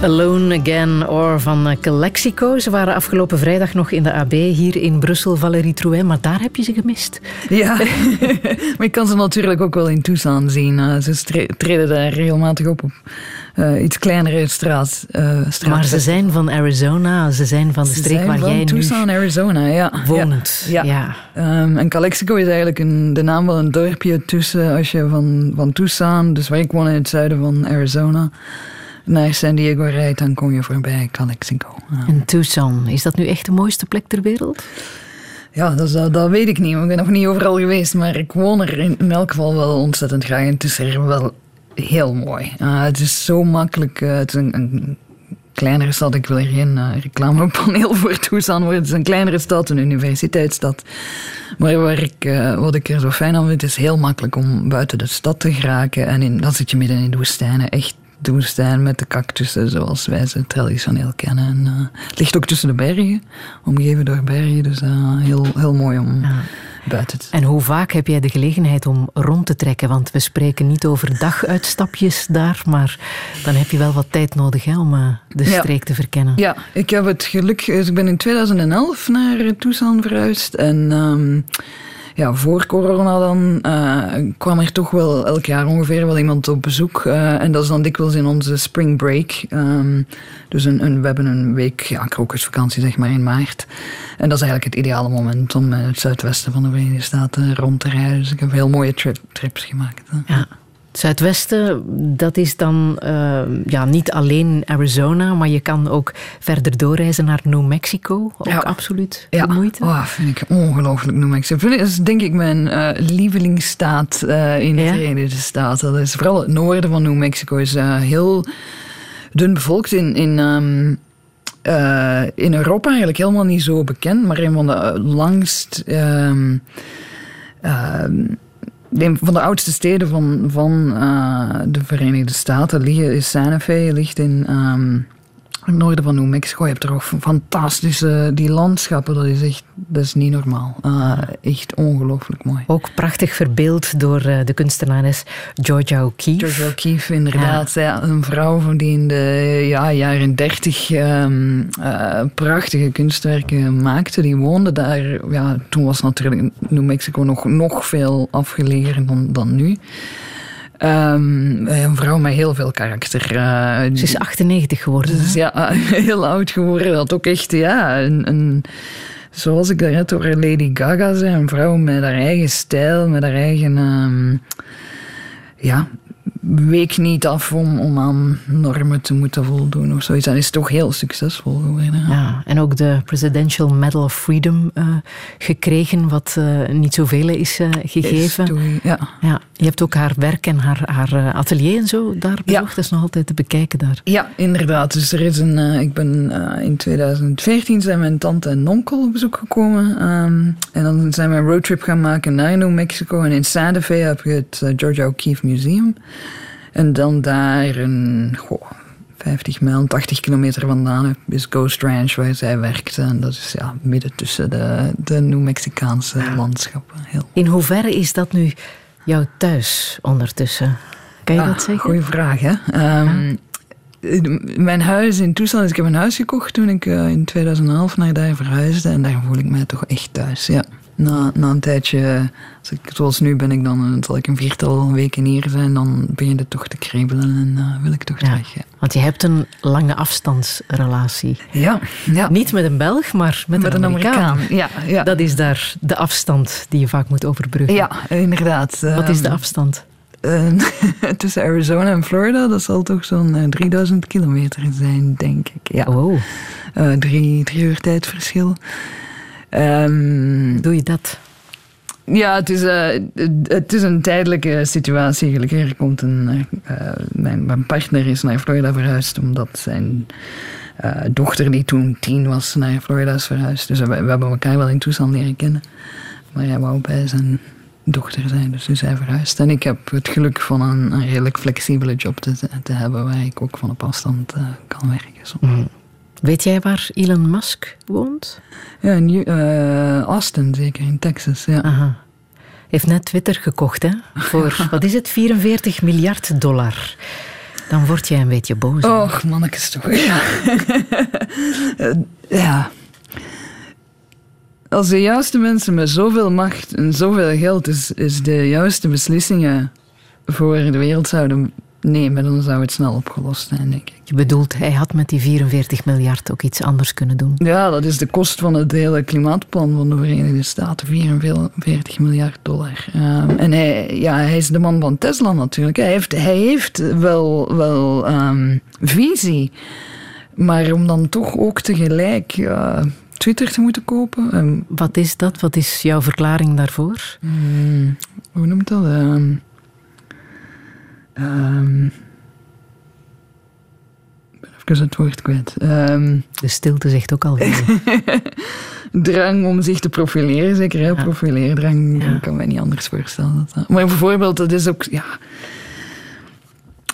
Alone Again or van eh, Calexico. Ze waren afgelopen vrijdag nog in de AB hier in Brussel, Valérie Trouin, maar daar heb je ze gemist. Ja, (laughs) maar ik kan ze natuurlijk ook wel in Tucson zien. Eh, ze treden daar regelmatig op op eh, iets kleinere straat. straat Maar ze zijn van Arizona, ze zijn van de Ze streek waar jij Tucson, Arizona, ja. nu woont. Ja. ja. Ehm, en Calexico is eigenlijk een, de naam van een dorpje tussen, als je van, van Tucson, dus waar ik woon in het zuiden van Arizona, naar San Diego rijdt, dan kom je voorbij Calexico. Ja. En Tucson, is dat nu echt de mooiste plek ter wereld? Ja, dat, dat, dat weet ik niet. Ik ben nog niet overal geweest, maar ik woon er in, in elk geval wel ontzettend graag. En het is er wel heel mooi. Uh, het is zo makkelijk. uh, het is een, een kleinere stad. Ik wil er geen uh, reclamepaneel voor Tucson worden. Het is een kleinere stad, een universiteitsstad. Maar waar ik, uh, wat ik er zo fijn aan vind, is heel makkelijk om buiten de stad te geraken. En in, dan zit je midden in de woestijnen. Echt de woestijn met de cactussen zoals wij ze traditioneel kennen. En, uh, het ligt ook tussen de bergen, omgeven door bergen. Dus uh, heel, heel mooi om ja. buiten te En hoe vaak heb jij de gelegenheid om rond te trekken? Want we spreken niet over daguitstapjes daar, maar dan heb je wel wat tijd nodig hè, om uh, de Ja. streek te verkennen. Ja, ik heb het geluk. Dus ik ben in 2011 naar Tucson verhuisd. En um, ja, voor corona dan uh, kwam er toch wel elk jaar ongeveer wel iemand op bezoek. Uh, en dat is dan dikwijls in onze spring break. Um, dus een, een, we hebben een week ja, krokusvakantie zeg maar in maart. En dat is eigenlijk het ideale moment om in het zuidwesten van de Verenigde Staten rond te rijden. Dus ik heb heel mooie trip, trips gemaakt. Ja. Zuidwesten, dat is dan uh, ja, niet alleen Arizona, maar je kan ook verder doorreizen naar New Mexico. Ook ja. absoluut ja. moeite. Oh, vind ik ongelooflijk New Mexico. Dat is denk ik mijn uh, lievelingsstaat uh, in de ja? Verenigde Staten. Dat is vooral het noorden van New Mexico is uh, heel dun bevolkt in... in um, in Europa eigenlijk helemaal niet zo bekend, maar een van de langst. Um, uh, een van de oudste steden van, van uh, de Verenigde Staten is Santa Fe, ligt in um, het noorden van New Mexico. Je hebt er ook fantastische die landschappen, dat is echt dat is niet normaal. Uh, echt ongelooflijk mooi. Ook prachtig verbeeld door uh, de kunstenares Georgia O'Keeffe. Georgia O'Keeffe, inderdaad. Ja. Ja, een vrouw die in de ja, jaren dertig um, uh, prachtige kunstwerken maakte. Die woonde daar. Ja, toen was natuurlijk New Mexico nog, nog veel afgelegen dan, dan nu. Um, een vrouw met heel veel karakter. Uh, Ze is 98 geworden. Dus ja, (laughs) heel oud geworden. Dat ook echt, ja, een, een zoals ik daarnet over Lady Gaga zei, een vrouw met haar eigen stijl, met haar eigen. Um, ja, week niet af om, om aan normen te moeten voldoen of zoiets. En is toch heel succesvol geworden. Ja. ja, en ook de Presidential Medal of Freedom uh, gekregen, wat uh, niet zoveel is uh, gegeven. Is ja. ja. Je hebt ook haar werk en haar, haar atelier en zo daar bezocht. Ja. Dat is nog altijd te bekijken daar. Ja, inderdaad. Dus er is een, ik ben in 2014 zijn mijn tante en onkel op bezoek gekomen. Um, en dan zijn we een roadtrip gaan maken naar New Mexico. En in Santa Fe heb je het Georgia O'Keeffe Museum. En dan daar een goh, 50 mijl, 80 kilometer vandaan is Ghost Ranch waar zij werkte. En dat is ja, midden tussen de, de New-Mexicaanse ja. landschappen. Heel. In hoeverre is dat nu jouw thuis ondertussen? Kan je ah, dat zeggen? Goeie vraag, hè? Um, ja. Mijn huis in dus ik heb een huis gekocht toen ik uh, in 2011 naar daar verhuisde. En daar voel ik mij toch echt thuis, ja. Na, na een tijdje, als ik, zoals nu ben ik dan, zal ik een viertal weken hier zijn, dan begint het toch te kriebelen en uh, wil ik toch ja, terug. Ja. Want je hebt een lange afstandsrelatie. Ja, ja. Niet met een Belg, maar met, met een, Amerikaan. Amerikaan. Ja, ja. Dat is daar de afstand die je vaak moet overbruggen. Ja, inderdaad. Wat is de afstand? Uh, (laughs) tussen Arizona en Florida, dat zal toch zo'n uh, 3000 kilometer zijn, denk ik. Ja. Oh. Uh, drie, drie uur tijdverschil. Um, Doe je dat? Ja, het is, uh, het is een tijdelijke situatie. Gelukkig er komt een, uh, mijn, mijn, partner is naar Florida verhuisd omdat zijn eh, dochter die toen tien was naar Florida is verhuisd. Dus we, we hebben elkaar wel in Tucson leren kennen. Maar hij wou bij zijn dochter zijn, dus is hij verhuisd. En ik heb het geluk van een, een redelijk flexibele job te, te hebben waar ik ook van op afstand eh, kan werken. soms. Weet jij waar Elon Musk woont? Ja, in eh, Austin zeker, in Texas. Ja. Aha. Heeft net Twitter gekocht, hè? Voor, (laughs) wat is het, 44 miljard dollar. Dan word jij een beetje boos. Och, mannetjes toch. Ja. (laughs) Eh, ja. Als de juiste mensen met zoveel macht en zoveel geld is, is de juiste beslissingen voor de wereld zouden nemen, dan zou het snel opgelost zijn, denk ik. Je bedoelt, hij had met die 44 miljard ook iets anders kunnen doen. Ja, dat is de kost van het hele klimaatplan van de Verenigde Staten, 44 miljard dollar. Ehm, en hij, ja, hij is de man van Tesla natuurlijk. Hij heeft, hij heeft wel, wel ehm, visie, maar om dan toch ook tegelijk Twitter te moeten kopen. ehm, Wat is dat? Wat is jouw verklaring daarvoor? Hmm, hoe noemt dat? Ik ben even het woord kwijt. Ehm, De stilte zegt ook al veel. (laughs) drang om zich te profileren, zeker profileerdrang. Ja. Ik kan mij niet anders voorstellen. Dat dat- Maar bijvoorbeeld, dat is ook... Ja,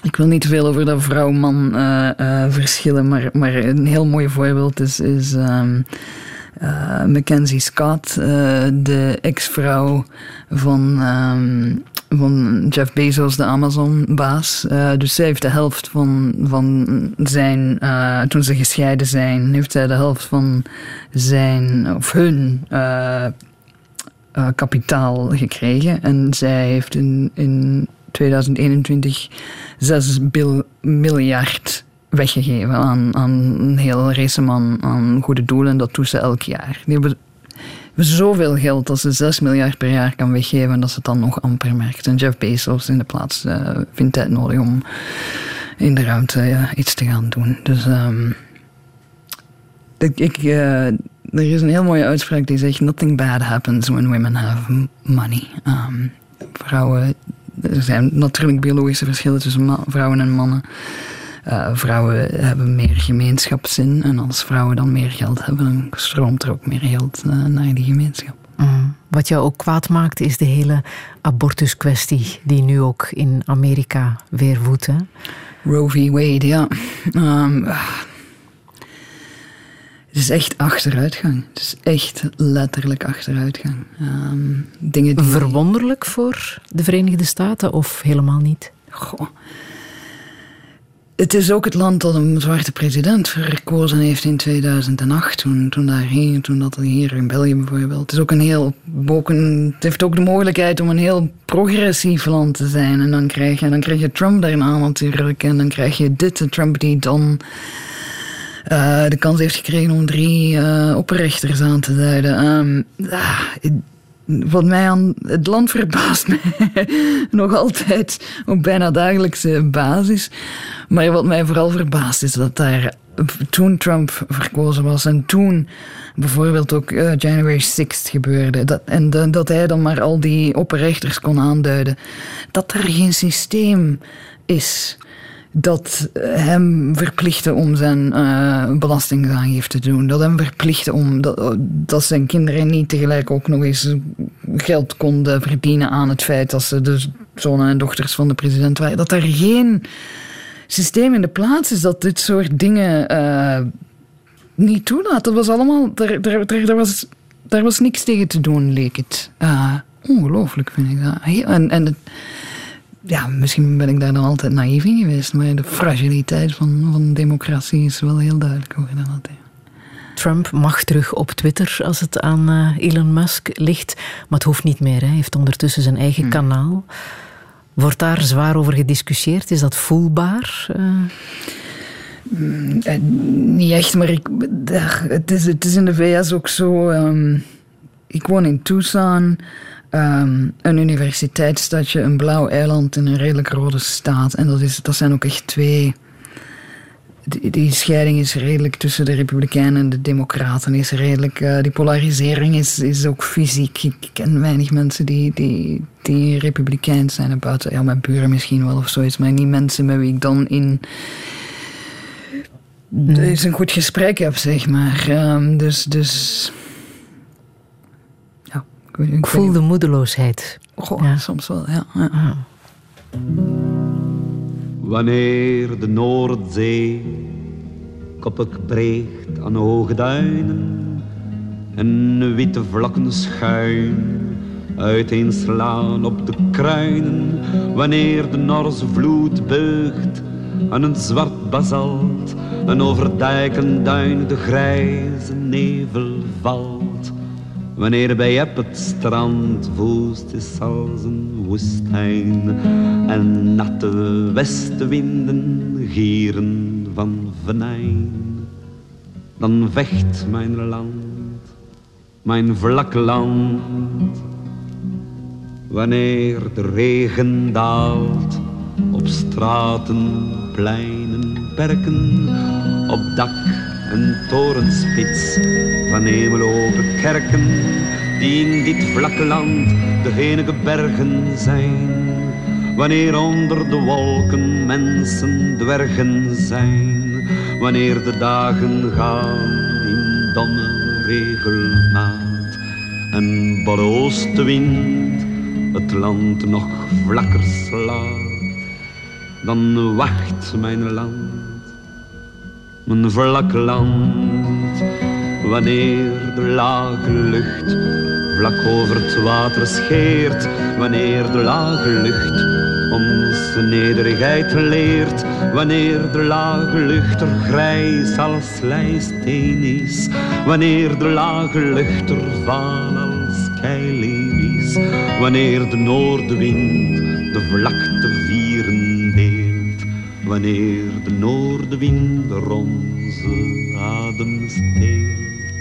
ik wil niet te veel over dat vrouw-man eh, eh, verschillen, maar, maar een heel mooi voorbeeld is, is ehm, eh, Mackenzie Scott, eh, de ex-vrouw van, van Jeff Bezos, de Amazon-baas. Eh, dus zij heeft de helft van, van zijn, eh, toen ze gescheiden zijn, heeft zij de helft van zijn, of hun eh, kapitaal gekregen. En zij heeft in, in 2021 6 bil- miljard weggegeven aan, aan een hele race man aan goede doelen. Dat doet ze elk jaar. Die hebben zoveel geld dat ze 6 miljard per jaar kan weggeven dat ze het dan nog amper merkt. En Jeff Bezos in de plaats eh, vindt het nodig om in de ruimte iets te gaan doen. Dus ehm, ik, ik, eh, er is een heel mooie uitspraak die zegt: Nothing bad happens when women have money. Ehm, vrouwen, er zijn natuurlijk biologische verschillen tussen vrouwen en mannen. Eh, vrouwen hebben meer gemeenschapszin en als vrouwen dan meer geld hebben, dan stroomt er ook meer geld eh, naar die gemeenschap. Mm. Wat jou ook kwaad maakt, is de hele abortuskwestie die nu ook in Amerika weer woedt. hè? Roe v. Wade, ja. Ehm, het is echt achteruitgang. Het is echt letterlijk achteruitgang. Ehm, dingen die... Verwonderlijk voor de Verenigde Staten of helemaal niet? Goh. Het is ook het land dat een zwarte president verkozen heeft in 2008, toen, toen, daar toen dat hier in België bijvoorbeeld. Het, is ook een heel, ook het heeft ook de mogelijkheid om een heel progressief land te zijn. En dan krijg je, dan krijg je Trump daarna natuurlijk. En dan krijg je dit, de Trump die dan eh, de kans heeft gekregen om drie opperrechters aan te duiden. Ah, wat mij aan het land verbaast mij (laughs) nog altijd op bijna dagelijkse basis. Maar wat mij vooral verbaast is dat daar toen Trump verkozen was en toen bijvoorbeeld ook eh, January 6th gebeurde. Dat, en dat hij dan maar al die opperrechters kon aanduiden. Dat er geen systeem is dat hem verplichtte om zijn eh, belastingaangifte te doen. Dat hem verplichtte om dat, dat zijn kinderen niet tegelijk ook nog eens geld konden verdienen aan het feit dat ze de zonen en dochters van de president waren. Dat er geen systeem in de plaats is dat dit soort dingen eh, niet toelaat. Dat was allemaal. Daar, was, daar was niks tegen te doen, leek het. Eh, ongelooflijk vind ik dat. En, en het, ja, misschien ben ik daar dan altijd naïef in geweest, maar de fragiliteit van, van democratie is wel heel duidelijk geworden. altijd. Trump mag terug op Twitter als het aan eh, Elon Musk ligt. Maar het hoeft niet meer. Hè. Hij heeft ondertussen zijn eigen kanaal. Wordt daar zwaar over gediscussieerd? Is dat voelbaar? Eh, Eh, niet echt, maar ik, het, is, het is in de VS ook zo. ehm, ik woon in Tucson, ehm, een universiteitsstadje, een blauw eiland in een redelijk rode staat. En dat, is, dat zijn ook echt twee. Die, die scheiding is redelijk tussen de Republikeinen en de Democraten. Is redelijk, eh, die polarisering is, is ook fysiek. Ik ken weinig mensen die, die, die Republikeins zijn. Buiten ja, mijn buren misschien wel of zoiets, maar niet mensen met wie ik dan in het is een goed gesprek heb, zeg maar. Ehm, dus, dus... Ik, weet- ik Ik voel de moedeloosheid. Goh, Ja. soms wel, ja. ja. Ah. Wanneer de Noordzee koppig breekt aan hoge duinen en witte vlakken schuin uiteenslaan op de kruinen, wanneer de Norse vloed beugt aan een zwart basalt en over dijken duin de grijze nevel valt. Wanneer bij op het strand woest is als een woestijn en natte westenwinden gieren van venijn, dan vecht mijn land, mijn vlakke land. Wanneer de regen daalt op straten, pleinen, perken, op dak en torenspits van hemelopen kerken, die in dit vlakke land de enige bergen zijn. Wanneer onder de wolken mensen dwergen zijn, wanneer de dagen gaan in domme regelmaat en de oostenwind het land nog vlakker slaat, dan wacht mijn land mijn vlakke land. Wanneer de lage lucht vlak over het water scheert, wanneer de lage lucht onze nederigheid leert, wanneer de lage lucht er grijs als slijsteen is, wanneer de lage lucht er vaal als keileeuw is, wanneer de noordenwind de vlakte wanneer de noordenwind onze adem steelt,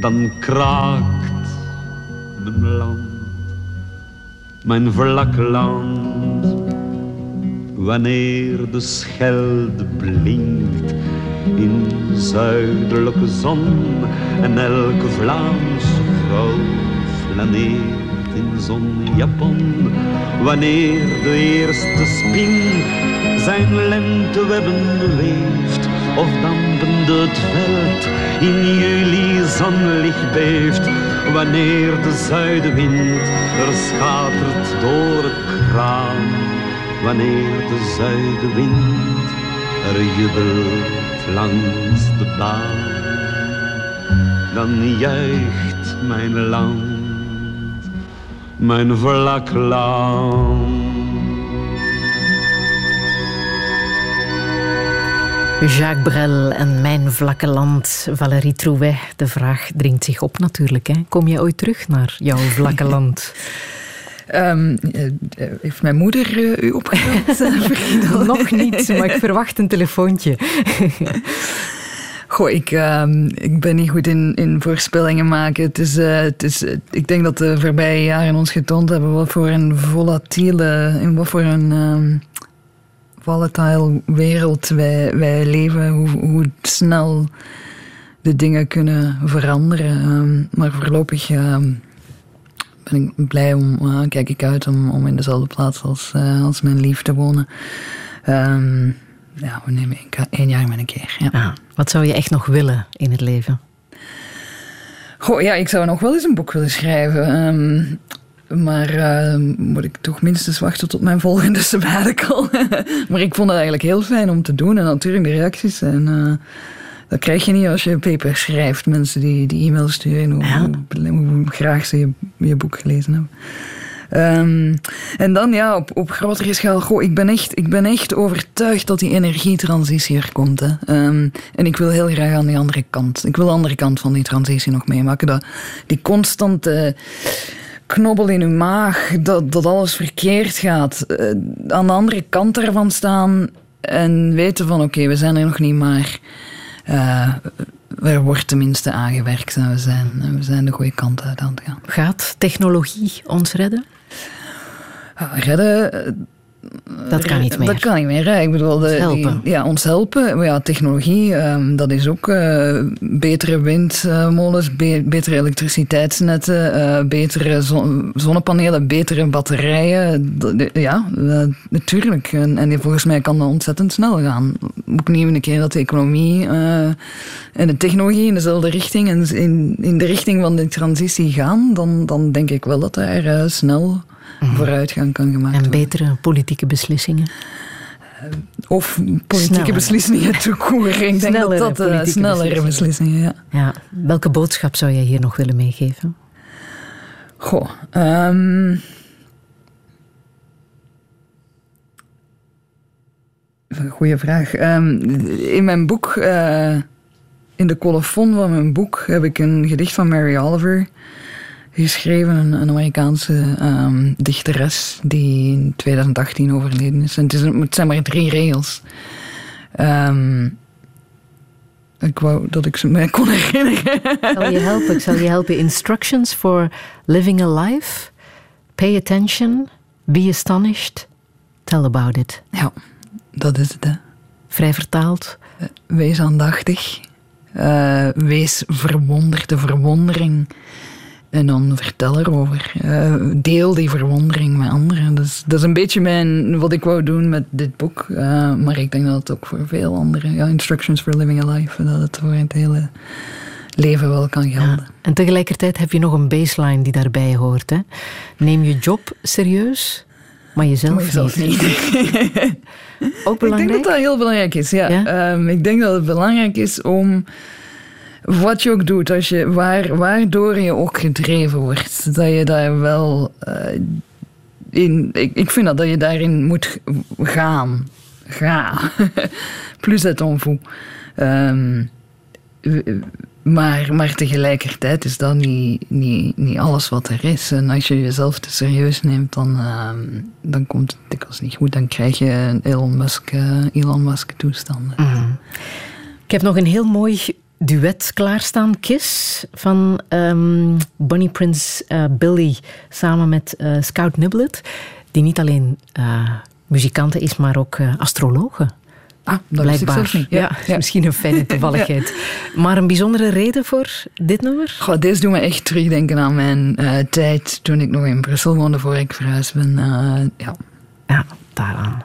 dan kraakt mijn land, mijn vlakke land. Wanneer de schelde blinkt in zuidelijke zon en elke Vlaamse vrouw flaneert in zonjapon. Wanneer de eerste spin zijn lentewebben beweeft of dampende het veld in juli zonlicht beeft. Wanneer de zuidenwind er schatert door het kraan. Wanneer de zuidenwind er jubelt langs de baan. Dan juicht mijn land, mijn vlak land. Jacques Brel en Mijn vlakke land, Valérie Trouet. De vraag dringt zich op natuurlijk. Hè. Kom je ooit terug naar jouw vlakke (laughs) land? Ehm, eh, heeft mijn moeder eh, u opgebeld? (laughs) (laughs) Nog niet, maar ik verwacht een telefoontje. Goh, ik, ehm, ik ben niet goed in, in voorspellingen maken. Het is, eh, het is, ik denk dat de voorbije jaren ons getoond hebben wat voor een volatiele, in wat voor een ehm, volatile wereld wij, wij leven. Hoe, hoe snel de dingen kunnen veranderen. Ehm, maar voorlopig ehm, ben ik blij om, kijk ik uit om, om in dezelfde plaats als, eh, als mijn lief te wonen. Ehm, ja, we nemen één, jaar met een keer. Ja. Ah, wat zou je echt nog willen in het leven? Goh, ja, ik zou nog wel eens een boek willen schrijven. Maar eh, moet ik toch minstens wachten tot mijn volgende sabbatical. (laughs) maar ik vond het eigenlijk heel fijn om te doen. En natuurlijk de reacties. En eh, dat krijg je niet als je paper schrijft. Mensen die, die e-mails sturen. Hoe, Ja. hoe, hoe graag ze je, je boek gelezen hebben. Ehm, en dan ja, op, op grotere schaal. Goh, ik, ben echt, ik ben echt overtuigd dat die energietransitie er komt. Hè. Ehm, en ik wil heel graag aan die andere kant. Ik wil de andere kant van die transitie nog meemaken. Dat, die constante knobbel in uw maag, dat, dat alles verkeerd gaat. Eh, aan de andere kant ervan staan en weten van oké, we zijn er nog niet, maar eh, er wordt tenminste aangewerkt en we zijn, we zijn de goede kant uit aan het gaan. Gaat technologie ons redden? Ja, redden, Dat kan niet meer. Dat kan niet meer. Ik bedoel, de, helpen. Die, ja, ons helpen. Maar Ja, technologie, ehm, dat is ook eh, betere windmolens, be- betere elektriciteitsnetten, eh, betere zon- zonnepanelen, betere batterijen. De- ja, eh, natuurlijk. En, en volgens mij kan dat ontzettend snel gaan. Ook niet een keer dat de economie en de technologie in dezelfde richting en in, in de richting van de transitie gaan, dan, dan denk ik wel dat daar eh, snel vooruitgang kan gemaakt En worden. betere politieke beslissingen. Of politieke Sneller. beslissingen (laughs) te koer. Ik denk Snellere dat dat eh, snellere beslissingen, ja. Ja. Welke boodschap zou jij hier nog willen meegeven? Goh. ehm Goeie vraag. Ehm, in mijn boek, eh, in de colofon van mijn boek, heb ik een gedicht van Mary Oliver geschreven. Een, een Amerikaanse ehm, dichteres die in 2018 overleden is. En het, is het zijn maar drie regels. Ehm, ik wou dat ik ze mij kon herinneren. Ik zal je helpen. Ik zal je helpen. Instructions for living a life. Pay attention. Be astonished. Tell about it. Ja, dat is het. Hè. Vrij vertaald. Wees aandachtig. Eh, wees verwonderd, de verwondering. En dan vertel erover. Eh, deel die verwondering met anderen. Dat is, dat is een beetje mijn, wat ik wou doen met dit boek. Eh, maar ik denk dat het ook voor veel anderen... Ja, Instructions for Living a Life. Dat het voor het hele leven wel kan gelden. En tegelijkertijd heb je nog een baseline die daarbij hoort. Hè? Neem je job serieus, maar jezelf, Maar jezelf niet. (laughs) Ook Ik belangrijk. denk dat dat heel belangrijk is, ja. Ja? Ehm, ik denk dat het belangrijk is om wat je ook doet, als je, waar, waardoor je ook gedreven wordt, dat je daar wel eh, in. Ik, vind dat, dat je daarin moet gaan. Ga. (laughs) Plus het onvoe. Ehm, maar, maar tegelijkertijd is dat niet, niet, niet alles wat er is. En als je jezelf te serieus neemt, dan, ehm, dan komt het dikwijls niet goed. Dan krijg je een Elon Musk, eh, Elon Musk toestanden. Ik heb nog een heel mooi duet klaarstaan. Kiss van ehm, Bonnie Prince eh, Billy samen met eh, Scout Niblet. Die niet alleen muzikante is, maar ook astrologe. Ah, dat Blijkbaar. niet. Ja, Ja, misschien een fijne (laughs) toevalligheid. Maar een bijzondere reden voor dit nummer? Goh, deze doet me echt terugdenken aan mijn tijd toen ik nog in Brussel woonde voor ik verhuisd ben. Ja. Ja, daaraan.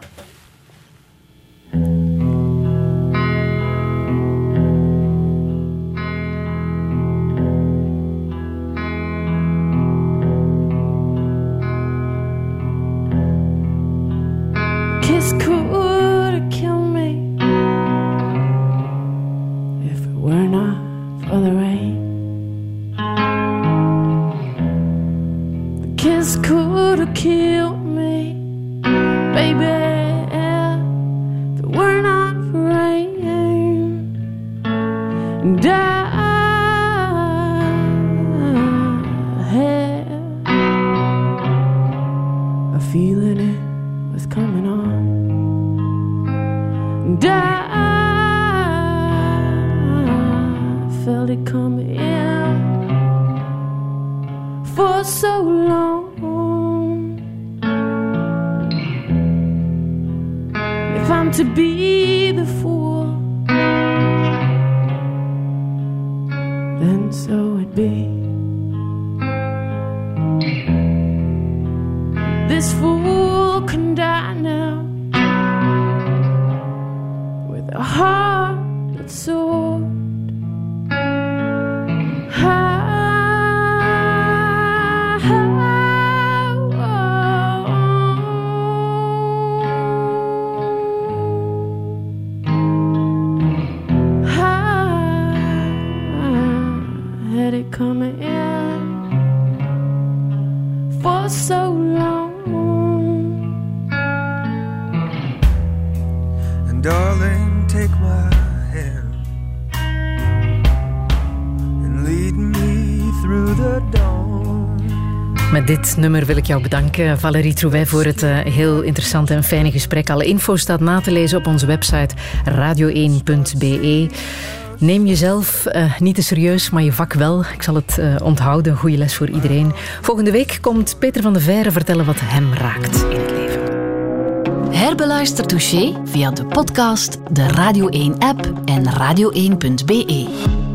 Nummer wil ik jou bedanken, Valérie Trouvet, voor het eh, heel interessante en fijne gesprek. Alle info staat na te lezen op onze website radio1.be. Neem jezelf eh, niet te serieus, maar je vak wel. Ik zal het eh, onthouden. Goede les voor iedereen. Volgende week komt Peter van de Veire vertellen wat hem raakt in het leven. Herbeluister Touché via de podcast, de Radio 1-app en radio1.be.